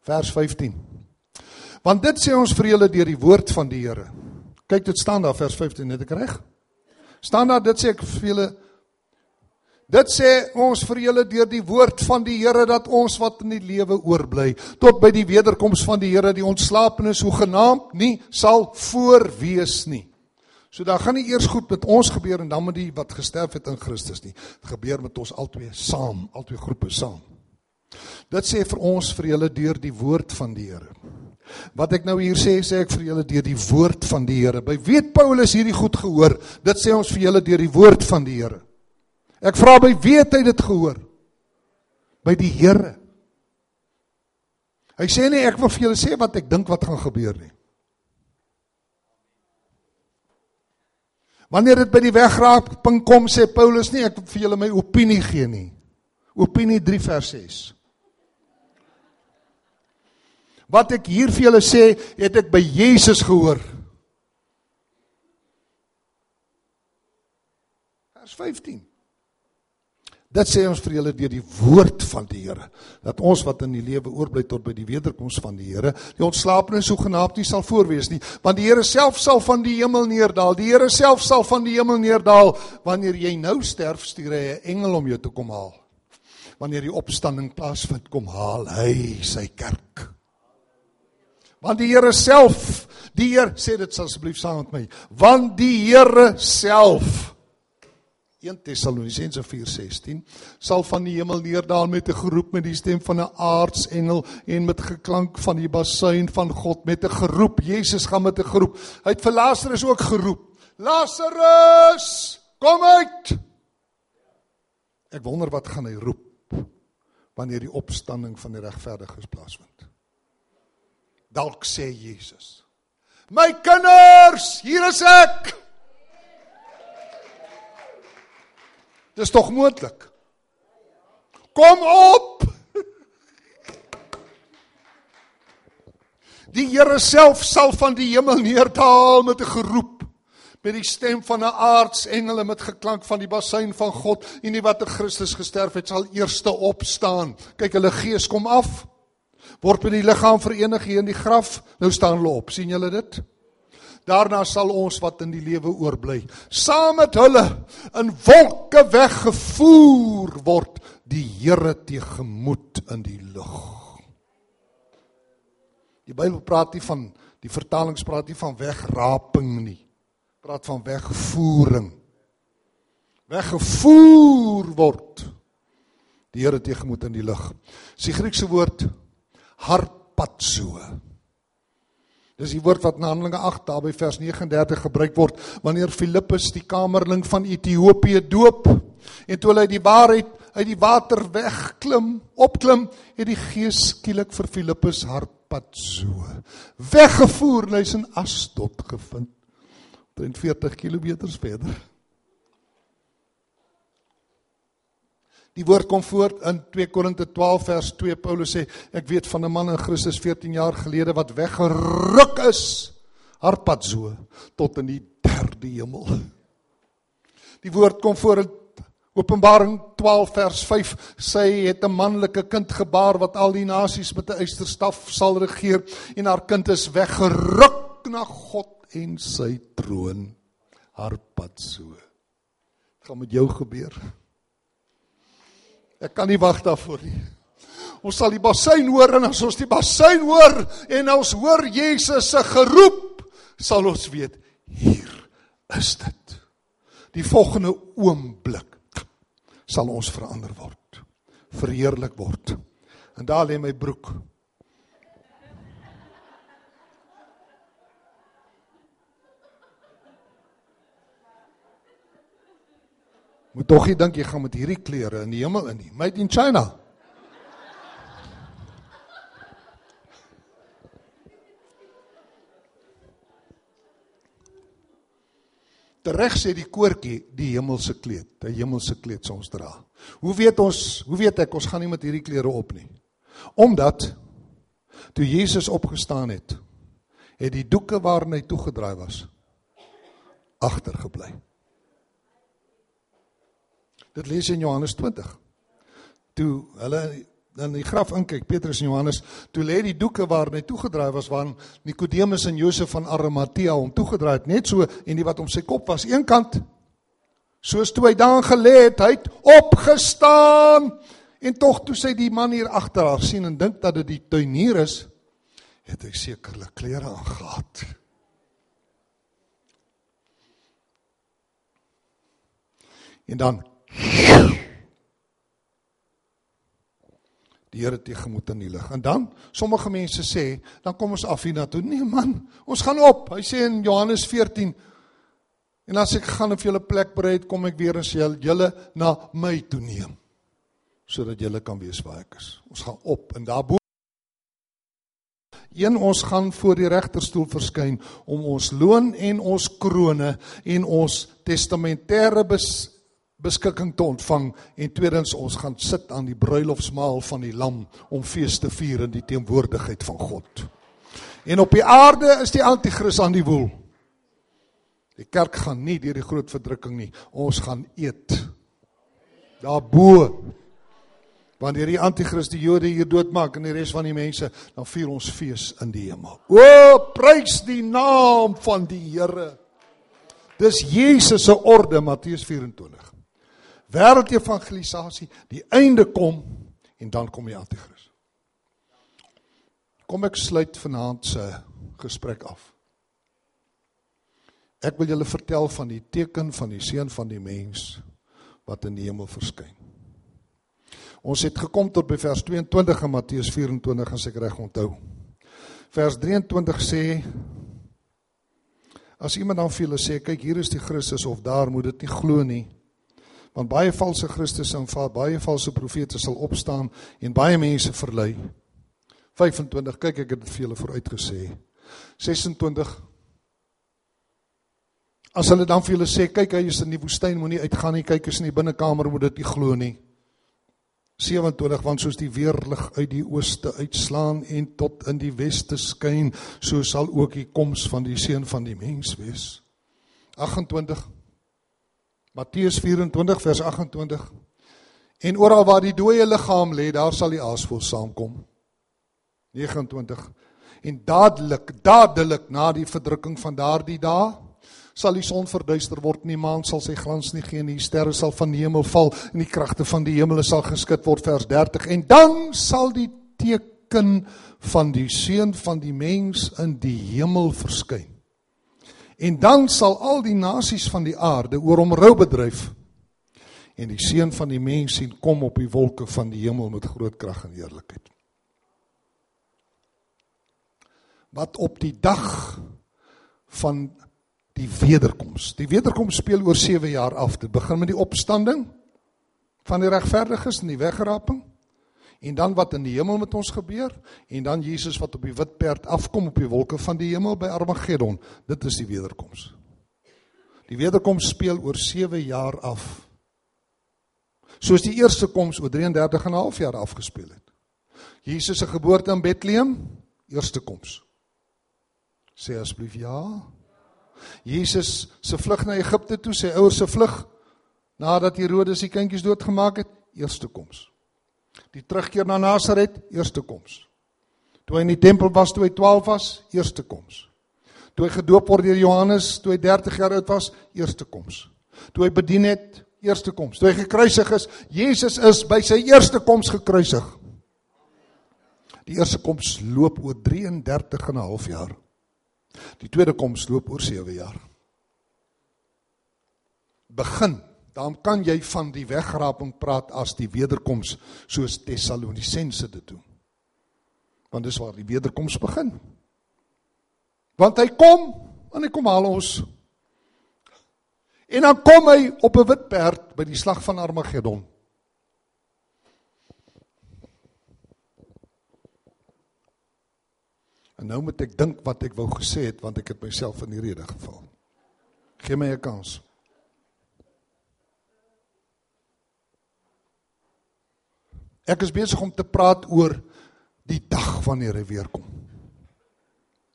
Vers 15. Want dit sê ons vir julle deur die woord van die Here. Kyk dit staan daar vers 15 het ek reg? Staan daar dit sê ek vir julle Dit sê ons vir julle deur die woord van die Here dat ons wat in die lewe oorbly tot by die wederkoms van die Here die ontslapenis hoegenaamd nie sal voorwees nie. So daar gaan nie eers goed met ons gebeur en dan met die wat gesterf het in Christus nie. Dit gebeur met ons albei saam, albei groepe saam. Dit sê vir ons vir julle deur die woord van die Here. Wat ek nou hier sê, sê ek vir julle deur die woord van die Here. By weet Paulus hierdie goed gehoor? Dit sê ons vir julle deur die woord van die Here. Ek vra by weet hy dit gehoor? By die Here. Hy sê nie ek wil vir julle sê wat ek dink wat gaan gebeur nie. Wanneer dit by die wegraaping kom sê Paulus nie ek wil vir julle my opinie gee nie. Opinie 3 vers 6. Wat ek hier vir julle sê, het ek by Jesus gehoor. Vers 15. Dit sê ons vir julle deur die woord van die Here dat ons wat in die lewe oorbly tot by die wederkoms van die Here, die ontslapenis sogenaamd nie sal voorwees nie, want die Here self sal van die hemel neerdal. Die Here self sal van die hemel neerdal wanneer jy nou sterf, stuur hy 'n engel om jou te kom haal. Wanneer die opstanding plaasvind, kom haal hy sy kerk. Want die Here self, die Heer sê dit asseblief saam met my, want die Here self 1 Tessalonisense 4:16 sal van die hemel neerdaan met 'n geroep met die stem van 'n aartsengel en met geklank van die basuin van God met 'n geroep Jesus gaan met 'n geroep hy het vir Lazarus ook geroep Lazarus kom uit Ek wonder wat gaan hy roep wanneer die opstanding van die regverdiges plaasvind Dalk sê Jesus. My kinders, hier is ek. Dis tog moontlik. Kom op. Die Here self sal van die hemel neerdal met 'n geroep met die stem van 'n aartsengele met geklank van die basuin van God en die wat te Christus gesterf het sal eerste opstaan. Kyk, hulle gees kom af word met die liggaam verenig hier in die graf. Nou staan hulle op. sien julle dit? Daarna sal ons wat in die lewe oorbly, saam met hulle in wolke weggevoer word die Here tegemoet in die lug. Die Bybel praat nie van die vertalings praat nie van wegraping nie. Praat van wegvoering. Weggevoer word die Here tegemoet in die lug. Dis die Griekse woord harpazo. Dis die woord wat in Handelinge 8 daar by vers 39 gebruik word wanneer Filippus die kamerling van Ethiopië doop en toe hy die waarheid uit die water wegklim, opklim, het die Gees skielik vir Filippus hart harpad so. Weggevoer, hy's in Asdod gevind. 40 km verder. Die woord kom voort in 2 Korinte 12 vers 2 Paulus sê ek weet van 'n man in Christus 14 jaar gelede wat weggeruk is harpad so tot in die derde hemel. Die woord kom voor in Openbaring 12 vers 5 sê hy het 'n manlike kind gebaar wat al die nasies met 'n eysterstaf sal regeer en haar kind is weggeruk na God en sy troon harpad so. Dit gaan met jou gebeur. Ek kan nie wag daarvoor nie. Ons sal die bassein hoor en as ons die bassein hoor en ons hoor Jesus se geroep, sal ons weet hier is dit. Die volgende oomblik sal ons verander word. Verheerlik word. En daar lê my broek. Moet tog nie dink jy gaan met hierdie klere in die hemel in nie. Made in China. Tereg sê die koortjie die hemelse kleed, 'n hemelse kleed sou ons dra. Hoe weet ons, hoe weet ek ons gaan nie met hierdie klere op nie? Omdat toe Jesus opgestaan het, het die doeke waarna hy toegedraai was agtergebly. Dit lees in Johannes 20. Toe hulle in die graf inkyk, Petrus en Johannes, toe lê die doeke waar hy toegedraai was waar Nikodemus en Josef van Arimatea hom toegedraai het, net so en die wat om sy kop was, een kant soos toe hy daar gelê het, hy het opgestaan en tog toe sy die man hier agter haar sien en dink dat dit die tuinier is, het hy sekerlik klere aangetree. En dan die Here tegemoet in die lig. En dan sommige mense sê, dan kom ons af hiernatoe. Nee man, ons gaan op. Hy sê in Johannes 14 En as ek gaan of julle plek berei, kom ek weer en sê julle na my toe neem sodat julle kan weet waar ek is. Ons gaan op en daarbo een ons gaan voor die regterstoel verskyn om ons loon en ons krone en ons testamentêre beskikking te ontvang en tweedens ons gaan sit aan die bruilofsmaal van die lam om fees te vier in die teenwoordigheid van God. En op die aarde is die anti-kris aan die woel. Die kerk gaan nie deur die groot verdrukking nie. Ons gaan eet. Daarbo. Wanneer die anti-kris die Jode hier doodmaak en die res van die mense, dan vier ons fees in die hemel. O, prys die naam van die Here. Dis Jesus se orde Matteus 24 wêreldevangelisasie, die einde kom en dan kom die anti-kris. Kom ek sluit vanaand se gesprek af. Ek wil julle vertel van die teken van die seun van die mens wat in die hemel verskyn. Ons het gekom tot by vers 22 in Matteus 24 as ek reg onthou. Vers 23 sê As iemand dan vir julle sê kyk hier is die Christus of daar moet dit nie glo nie want baie valse Christusse en baie valse profete sal opstaan en baie mense verlei. 25 kyk ek het dit vir julle vooruitgesê. 26 As hulle dan vir julle sê kyk hy is in die woestyn moenie uitgaan nie kyk is in die binnekamer moet dit nie glo nie. 27 want soos die weerlig uit die ooste uitslaan en tot in die weste skyn so sal ook die koms van die seun van die mens wees. 28 Matteus 24 vers 28. En oral waar die dooie liggaam lê, daar sal die aasvoël saamkom. 29. En dadelik, dadelik na die verdrukking van daardie dae sal die son verduister word en die maan sal sy glans nie gee nie. Die sterre sal van die hemel val en die kragte van die hemele sal geskit word vers 30. En dan sal die teken van die seun van die mens in die hemel verskyn. En dan sal al die nasies van die aarde oor hom rou bedryf. En die seun van die mens sien kom op die wolke van die hemel met groot krag en heerlikheid. Wat op die dag van die wederkoms. Die wederkoms speel oor 7 jaar af. Dit begin met die opstanding van die regverdiges en die wegraping. En dan wat in die hemel met ons gebeur en dan Jesus wat op die wit perd afkom op die wolke van die hemel by Armageddon. Dit is die wederkoms. Die wederkoms speel oor 7 jaar af. Soos die eerste koms oor 33 en 'n half jaar afgespeel het. Jesus se geboorte in Bethlehem, eerste koms. Sê asseblief ja. Jesus se vlug na Egipte toe, sy ouers se vlug nadat Herodes die kindjies doodgemaak het, eerste koms. Die terugkeer na Nasaret, eerste koms. Toe hy in die tempel was toe hy 12 was, eerste koms. Toe hy gedoop word deur Johannes toe hy 30 jaar oud was, eerste koms. Toe hy bedien het, eerste koms. Toe hy gekruisig is, Jesus is by sy eerste koms gekruisig. Die eerste koms loop oor 33 en 'n half jaar. Die tweede koms loop oor 7 jaar. Begin dan kan jy van die wegraping praat as die wederkoms soos Tessalonisense dit doen. Want dis waar die wederkoms begin. Want hy kom en hy kom haal ons. En dan kom hy op 'n wit perd by die slag van Armageddon. En nou moet ek dink wat ek wou gesê het want ek het myself in die rede geval. Gee my 'n kans. Ek is besig om te praat oor die dag wanneer hy weer kom.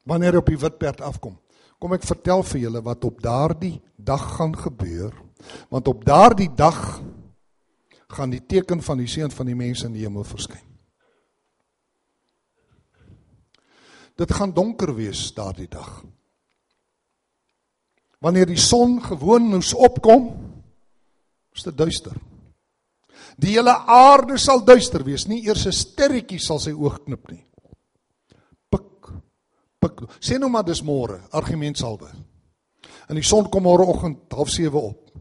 Wanneer hy op die wit perd afkom. Kom ek vertel vir julle wat op daardie dag gaan gebeur, want op daardie dag gaan die teken van die seun van die mense in die hemel verskyn. Dit gaan donker wees daardie dag. Wanneer die son gewoon moes opkom, is dit duister. Die hele aarde sal duister wees, nie eers 'n sterretjie sal sy oog knip nie. Pik. Pik. Sê nou maar dis môre, argument salwe. En die son kom môreoggend 07:30 op.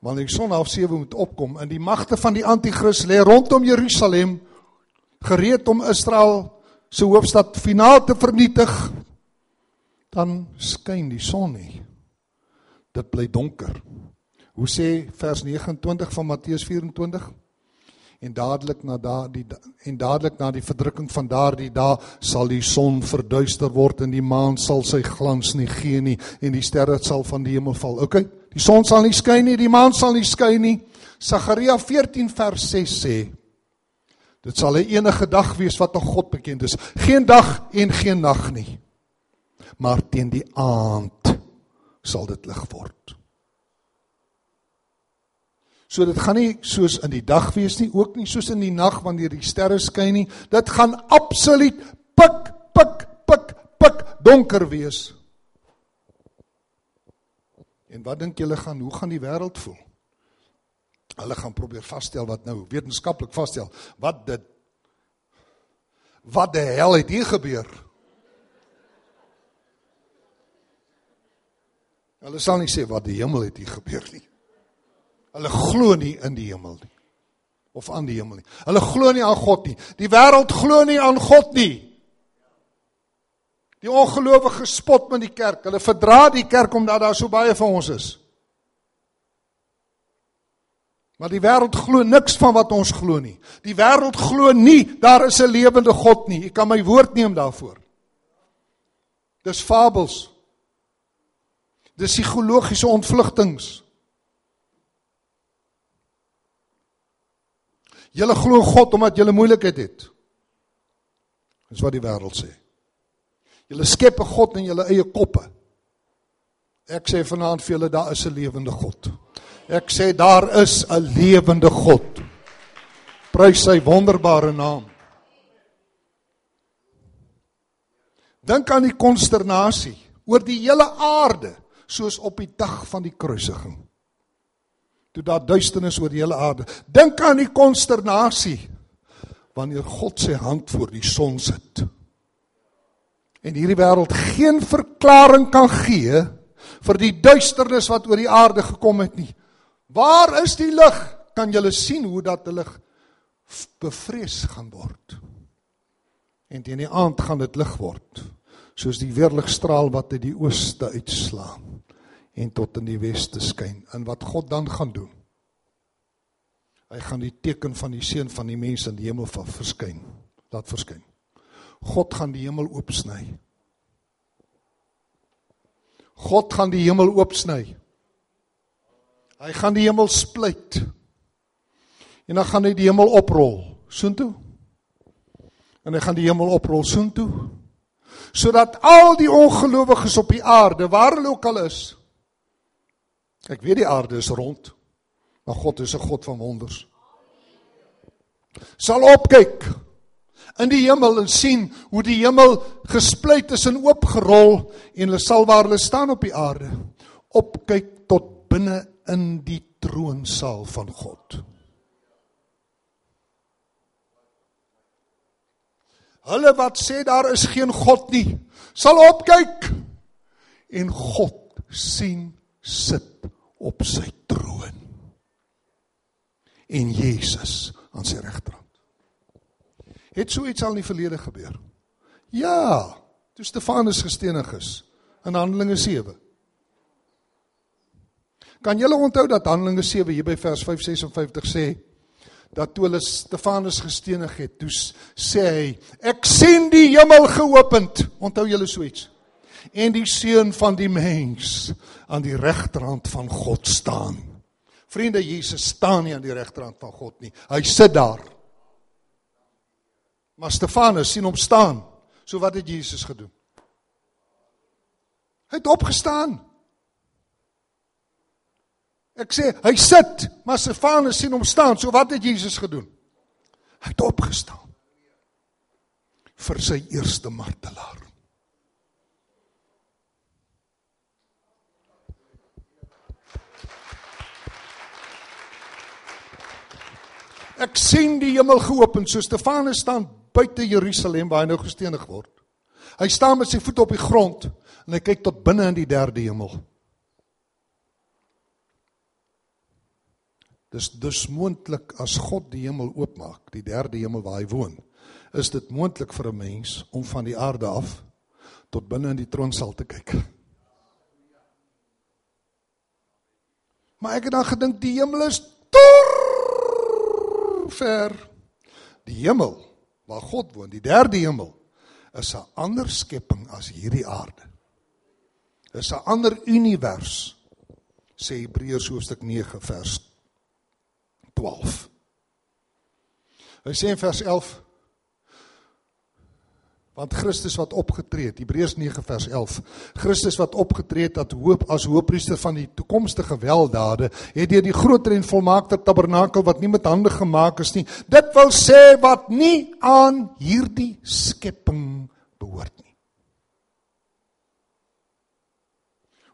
Wanneer die son 07:30 moet opkom en die magte van die anti-kris lê rondom Jerusalem gereed om Israel se hoofstad finaal te vernietig, dan skyn die son nie. Dit bly donker. Hoe sê vers 29 van Matteus 24? En dadelik na daardie en dadelik na die verdrukking van daardie dag sal die son verduister word en die maan sal sy glans nie gee nie en die sterre sal van die hemel val. OK? Die son sal nie skyn nie, die maan sal nie skyn nie. Sagaria 14 vers 6 sê dit sal 'n enige dag wees wat aan God bekend is. Geen dag en geen nag nie. Maar teen die aand sal dit lig word. So dit gaan nie soos in die dag wees nie, ook nie soos in die nag wanneer die sterre skyn nie. Dit gaan absoluut pik pik pik pik donker wees. En wat dink julle gaan hoe gaan die wêreld voel? Hulle gaan probeer vasstel wat nou wetenskaplik vasstel wat dit wat die hel het hier gebeur. Hulle sal nie sê wat die hemel het hier gebeur nie. Hulle glo nie in die hemel nie of aan die hemel nie. Hulle glo nie aan God nie. Die wêreld glo nie aan God nie. Die ongelowige spot met die kerk. Hulle verdra die kerk omdat daar so baie van ons is. Maar die wêreld glo niks van wat ons glo nie. Die wêreld glo nie daar is 'n lewende God nie. Ek kan my woord neem daarvoor. Dis fabels. Dis psigologiese ontvlugtings. Julle glo God omdat julle moeilikheid het. Dis wat die wêreld sê. Julle skep 'n God in julle eie koppe. Ek sê vanaand vir julle daar is 'n lewende God. Ek sê daar is 'n lewende God. Prys sy wonderbare naam. Dink aan die konsternasie oor die hele aarde soos op die dag van die kruisiging toe daar duisternis oor die hele aarde. Dink aan die konsternasie wanneer God sy hand voor die son sit. En hierdie wêreld geen verklaring kan gee vir die duisternis wat oor die aarde gekom het nie. Waar is die lig? Kan julle sien hoe dat hulle bevrees gaan word? En teen die aand gaan dit lig word, soos die weerligstraal wat uit die ooste uitslaan en tot in die weste skyn. En wat God dan gaan doen? Hy gaan die teken van die seun van die mens in die hemel verskyn. Laat verskyn. God gaan die hemel oopsny. God gaan die hemel oopsny. Hy gaan die hemel splyt. En dan gaan hy die hemel oprol soontoe. En hy gaan die hemel oprol soontoe. Sodat al die ongelowiges op die aarde, waar hulle ook al is. Ek weet die aarde is rond, maar God is 'n God van wonders. Sal opkyk in die hemel en sien hoe die hemel gesplyt is en oopgerol en hulle sal waar hulle staan op die aarde opkyk tot binne in die troonsaal van God. Hulle wat sê daar is geen God nie, sal opkyk en God sien sit op sy troon. En Jesus aan sy regterkant. Het so iets al in die verlede gebeur? Ja, toe Stefanus gestenig is in Handelinge 7. Kan julle onthou dat Handelinge 7 hier by vers 556 sê dat toe hulle Stefanus gestenig het, toe sê hy ek sien die hemel geopend. Onthou julle so iets? En die seun van die mens aan die regterhand van God staan. Vriende, Jesus staan nie aan die regterhand van God nie. Hy sit daar. Maar Stefanus sien hom staan. So wat het Jesus gedoen? Hy het opgestaan. Ek sê hy sit, maar Stefanus sien hom staan. So wat het Jesus gedoen? Hy het opgestaan. vir sy eerste martelaar. Ek sien die hemel geopen, so Stefanus staan buite Jerusalem waar hy nou gestenig word. Hy staan met sy voete op die grond en hy kyk tot binne in die derde hemel. Dis dus moontlik as God die hemel oopmaak, die derde hemel waar hy woon, is dit moontlik vir 'n mens om van die aarde af tot binne in die troonsaal te kyk. Maar ek het dan gedink die hemel is ver. Die hemel waar God woon, die derde hemel, is 'n ander skepping as hierdie aarde. Dis 'n ander univers, sê Hebreërs hoofstuk 9 vers 12. Hy sê in vers 11 want Christus wat opgetree het Hebreërs 9 vers 11 Christus wat opgetree het as hoop as hoëpriester van die toekomstige weldade het deur die groter en volmaakte tabernakel wat nie met hande gemaak is nie dit wil sê wat nie aan hierdie skepping behoort nie.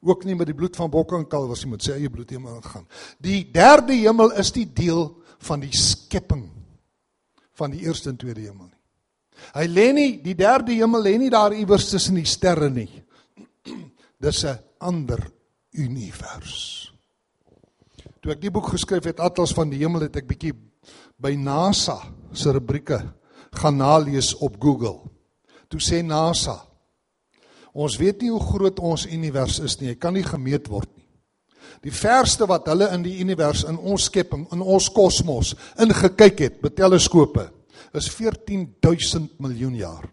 Ook nie met die bloed van bokke en kalwers nie met sy eie bloed hemel ingaan. Die derde hemel is die deel van die skepping van die eerste en tweede hemel Hy lê nie die derde hemel lê nie daar iewers tussen die sterre nie. Dis 'n ander univers. Toe ek die boek geskryf het Atlas van die hemel het ek bietjie by NASA se rubrieke gaan nalees op Google. Toe sê NASA Ons weet nie hoe groot ons univers is nie. Hy kan nie gemeet word nie. Die verste wat hulle in die univers in ons skepping, in ons kosmos ingekyk het met teleskope is 14000 miljoen jaar.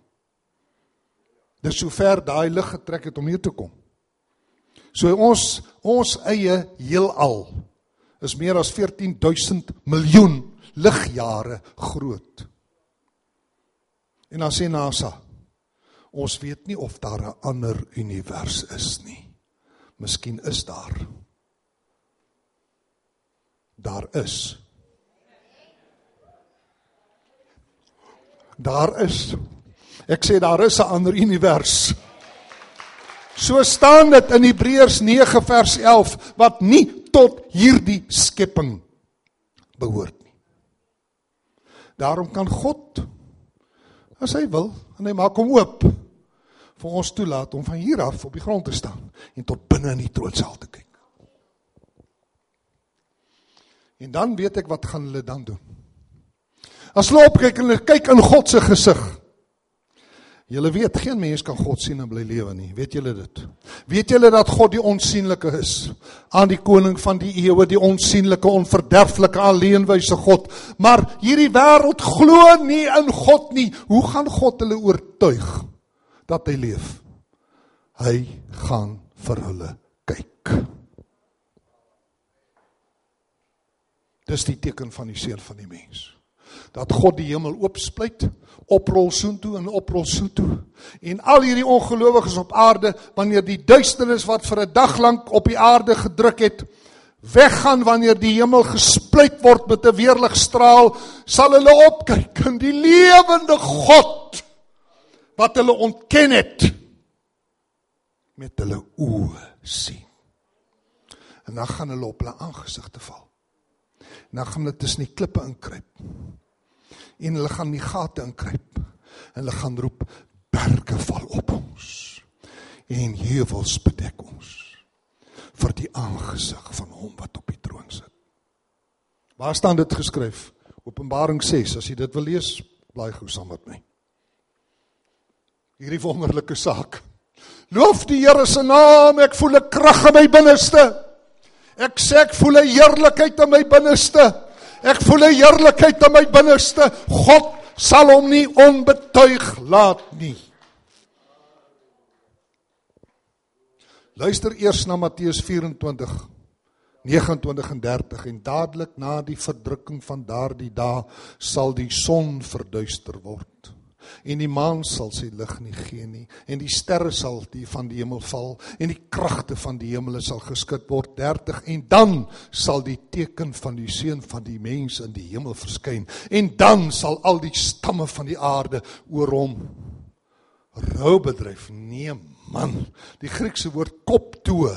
Dis sover daai lig getrek het om hier te kom. So ons ons eie heelal is meer as 14000 miljoen ligjare groot. En dan sê NASA, ons weet nie of daar 'n ander univers is nie. Miskien is daar. Daar is Daar is. Ek sê daar is 'n ander univers. So staan dit in Hebreërs 9 vers 11 wat nie tot hierdie skepping behoort nie. Daarom kan God as hy wil en hy maak hom oop vir ons toelaat om van hier af op die grond te staan en tot binne in die troonsaal te kyk. En dan weet ek wat gaan hulle dan doen. As hulle opkyk en hulle kyk in God se gesig. Julle weet geen mens kan God sien en bly lewe nie. Weet julle dit? Weet julle dat God die onsigbare is? Aan die koning van die eeue, die onsigbare, onverderflike, alleenwyse God. Maar hierdie wêreld glo nie in God nie. Hoe gaan God hulle oortuig dat hy leef? Hy gaan vir hulle kyk. Dis die teken van die seun van die mens. Dat God die hemel oopspluit oprol soontoe en oprol soontoe. En al hierdie ongelowiges op aarde, wanneer die duisternis wat vir 'n dag lank op die aarde gedruk het, weggaan wanneer die hemel gespluit word met 'n weerligstraal, sal hulle opkyk en die lewende God wat hulle ontken het met hulle oë sien. En dan gaan hulle op hulle aangesigte val. En dan gaan hulle tussen die klippe inkruip en hulle gaan die gate inkruip. En hulle gaan roep berge val op ons en heuwels bedek ons vir die aangesig van hom wat op die troon sit. Waar staan dit geskryf? Openbaring 6. As jy dit wil lees, blaai gou saam met my. Hierdie wonderlike saak. Loof die Here se naam. Ek voel 'n krag in my binneste. Ek sê ek voel 'n heerlikheid in my binneste. Ek voel 'n heerlikheid in my binneste. God sal hom nie onbetuig laat nie. Luister eers na Matteus 24 29 en 30 en dadelik na die verdrukking van daardie dae sal die son verduister word en die maan sal sy lig nie gee nie en die sterre sal die van die hemel val en die kragte van die hemele sal geskit word 30 en dan sal die teken van die seun van die mens in die hemel verskyn en dan sal al die stamme van die aarde oor hom rou bedryf. Nee man die Griekse woord koptoe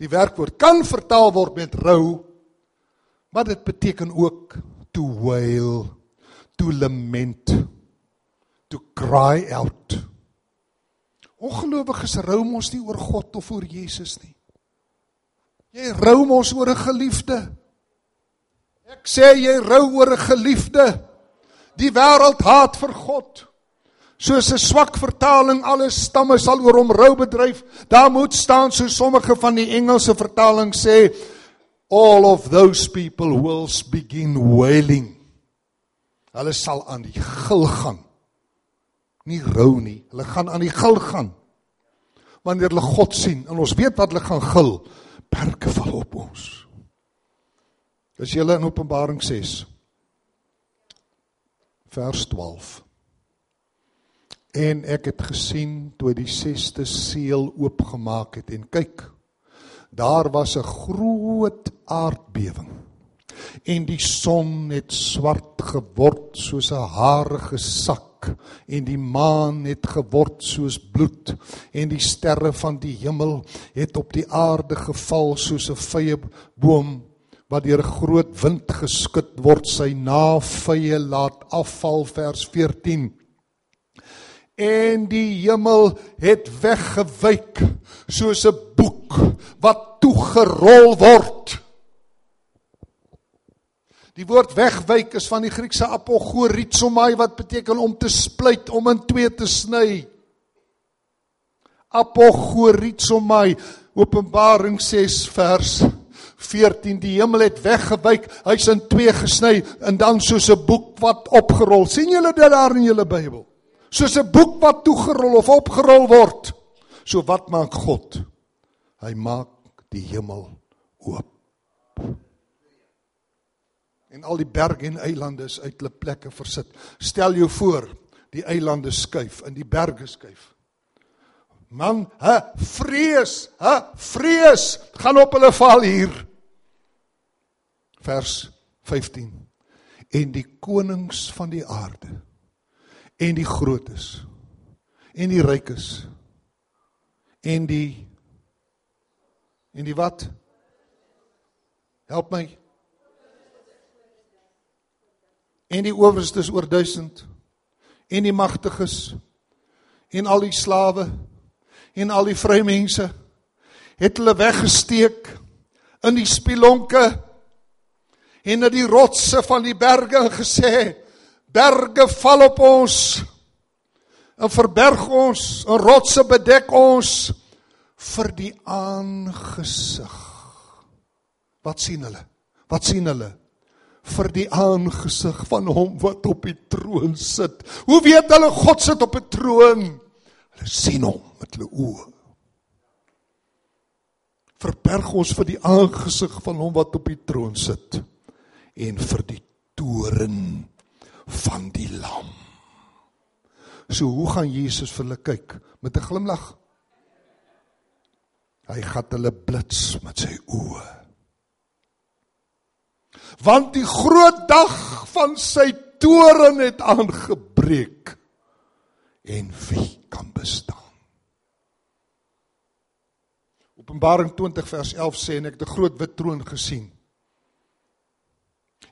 die werkwoord kan vertaal word met rou maar dit beteken ook to wail to lament to cry out. Ongelowiges rou mos nie oor God of oor Jesus nie. Jy rou mos oor 'n geliefde. Ek sê jy rou oor 'n geliefde. Die wêreld haat vir God. Soos 'n swak vertaling alle stamme sal oor hom rou bedryf. Daar moet staan so sommige van die Engelse vertalings sê all of those people will begin wailing. Hulle sal aan die gil gaan nie rou nie. Hulle gaan aan die gil gaan. Wanneer hulle God sien en ons weet wat hulle gaan gil, berge val op ons. Dis julle in Openbaring 6 vers 12. En ek het gesien toe die 6ste seël oopgemaak het en kyk, daar was 'n groot aardbewing. En die son het swart geword soos 'n harige sak en die maan het geword soos bloed en die sterre van die hemel het op die aarde geval soos 'n vye boom wat deur 'n groot wind geskud word sy navye laat afval vers 14 en die hemel het weggewyk soos 'n boek wat toegerol word Die woord wegwyk is van die Griekse apogorizomai wat beteken om te split, om in twee te sny. Apogorizomai Openbaring 6 vers 14 die hemel het weggewyk, hy's in twee gesny en dan soos 'n boek wat opgerol. sien julle dit daar in julle Bybel? Soos 'n boek wat toegerol of opgerol word. So wat maak God? Hy maak die hemel oop en al die berge en eilande is uit hulle plekke versit. Stel jou voor, die eilande skuif en die berge skuif. Man, hè, vrees, hè, vrees gaan op hulle val hier. Vers 15. En die konings van die aarde en die grootes en die rykes en die en die wat help my en die owerstes oor 1000 en die magtiges en al die slawe en al die vrye mense het hulle weggesteek in die spilonke en na die rotse van die berge gesê berge val op ons en verberg ons, en rotse bedek ons vir die aangesig. Wat sien hulle? Wat sien hulle? Vir die aangesig van hom wat op die troon sit. Hoe weet hulle God sit op 'n troon? Hulle sien hom met hulle oë. Verberg ons vir die aangesig van hom wat op die troon sit en vir die toren van die lam. So hoe gaan Jesus vir hulle kyk met 'n glimlag? Hy gaan hulle blits met sy oë want die groot dag van sy toren het aangebreek. En wie kan bestaan? Openbaring 20 vers 11 sê en ek het 'n groot wit troon gesien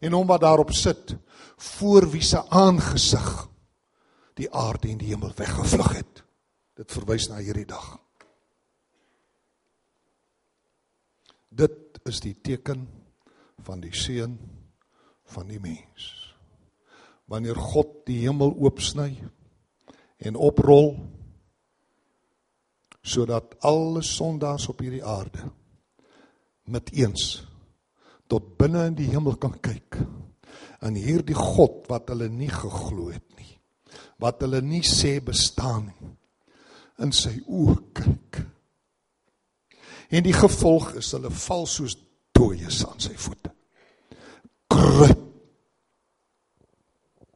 en hom wat daarop sit voor wie se aangesig die aarde en die hemel weggevlug het. Dit verwys na hierdie dag. Dit is die teken van die seun van die mens. Wanneer God die hemel oopsny en oprol sodat alle sondaars op hierdie aarde met eens tot binne in die hemel kan kyk en hierdie God wat hulle nie geglo het nie wat hulle nie sê bestaan nie in sy oë kyk en die gevolg is hulle val soos dooies aan sy voete. Kruip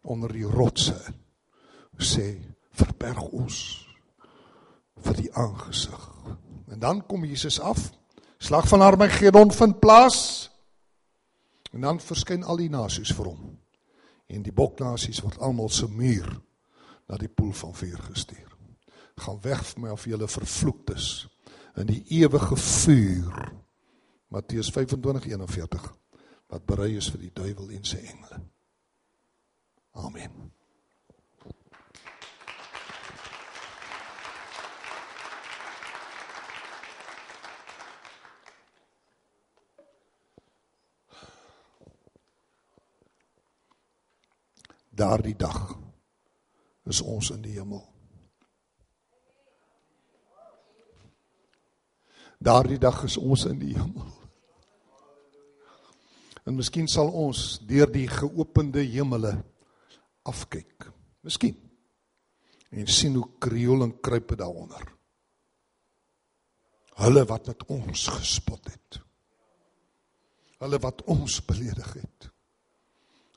onder die rotse sê verberg ons vir die aangesig. En dan kom Jesus af slag van Armageddon vind plaas en dan verskyn al die nasies vir hom. En die boknasies word almal se muur na die poel van vuur gestuur. Gaan weg van my of julle vervloekt is in die ewige vuur Matteus 25:41 wat berei is vir die duiwel en sy engele. Amen. Daardie dag is ons in die hemel. Daardie dag is ons in die hemel. En miskien sal ons deur die geopende hemele afkyk. Miskien. En sien hoe kreol en kruipe daaronder. Hulle wat met ons gespot het. Hulle wat ons beledig het.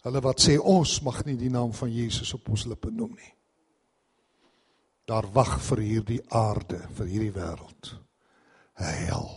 Hulle wat sê ons mag nie die naam van Jesus op ons lippe noem nie. Daar wag vir hierdie aarde, vir hierdie wêreld. Hel.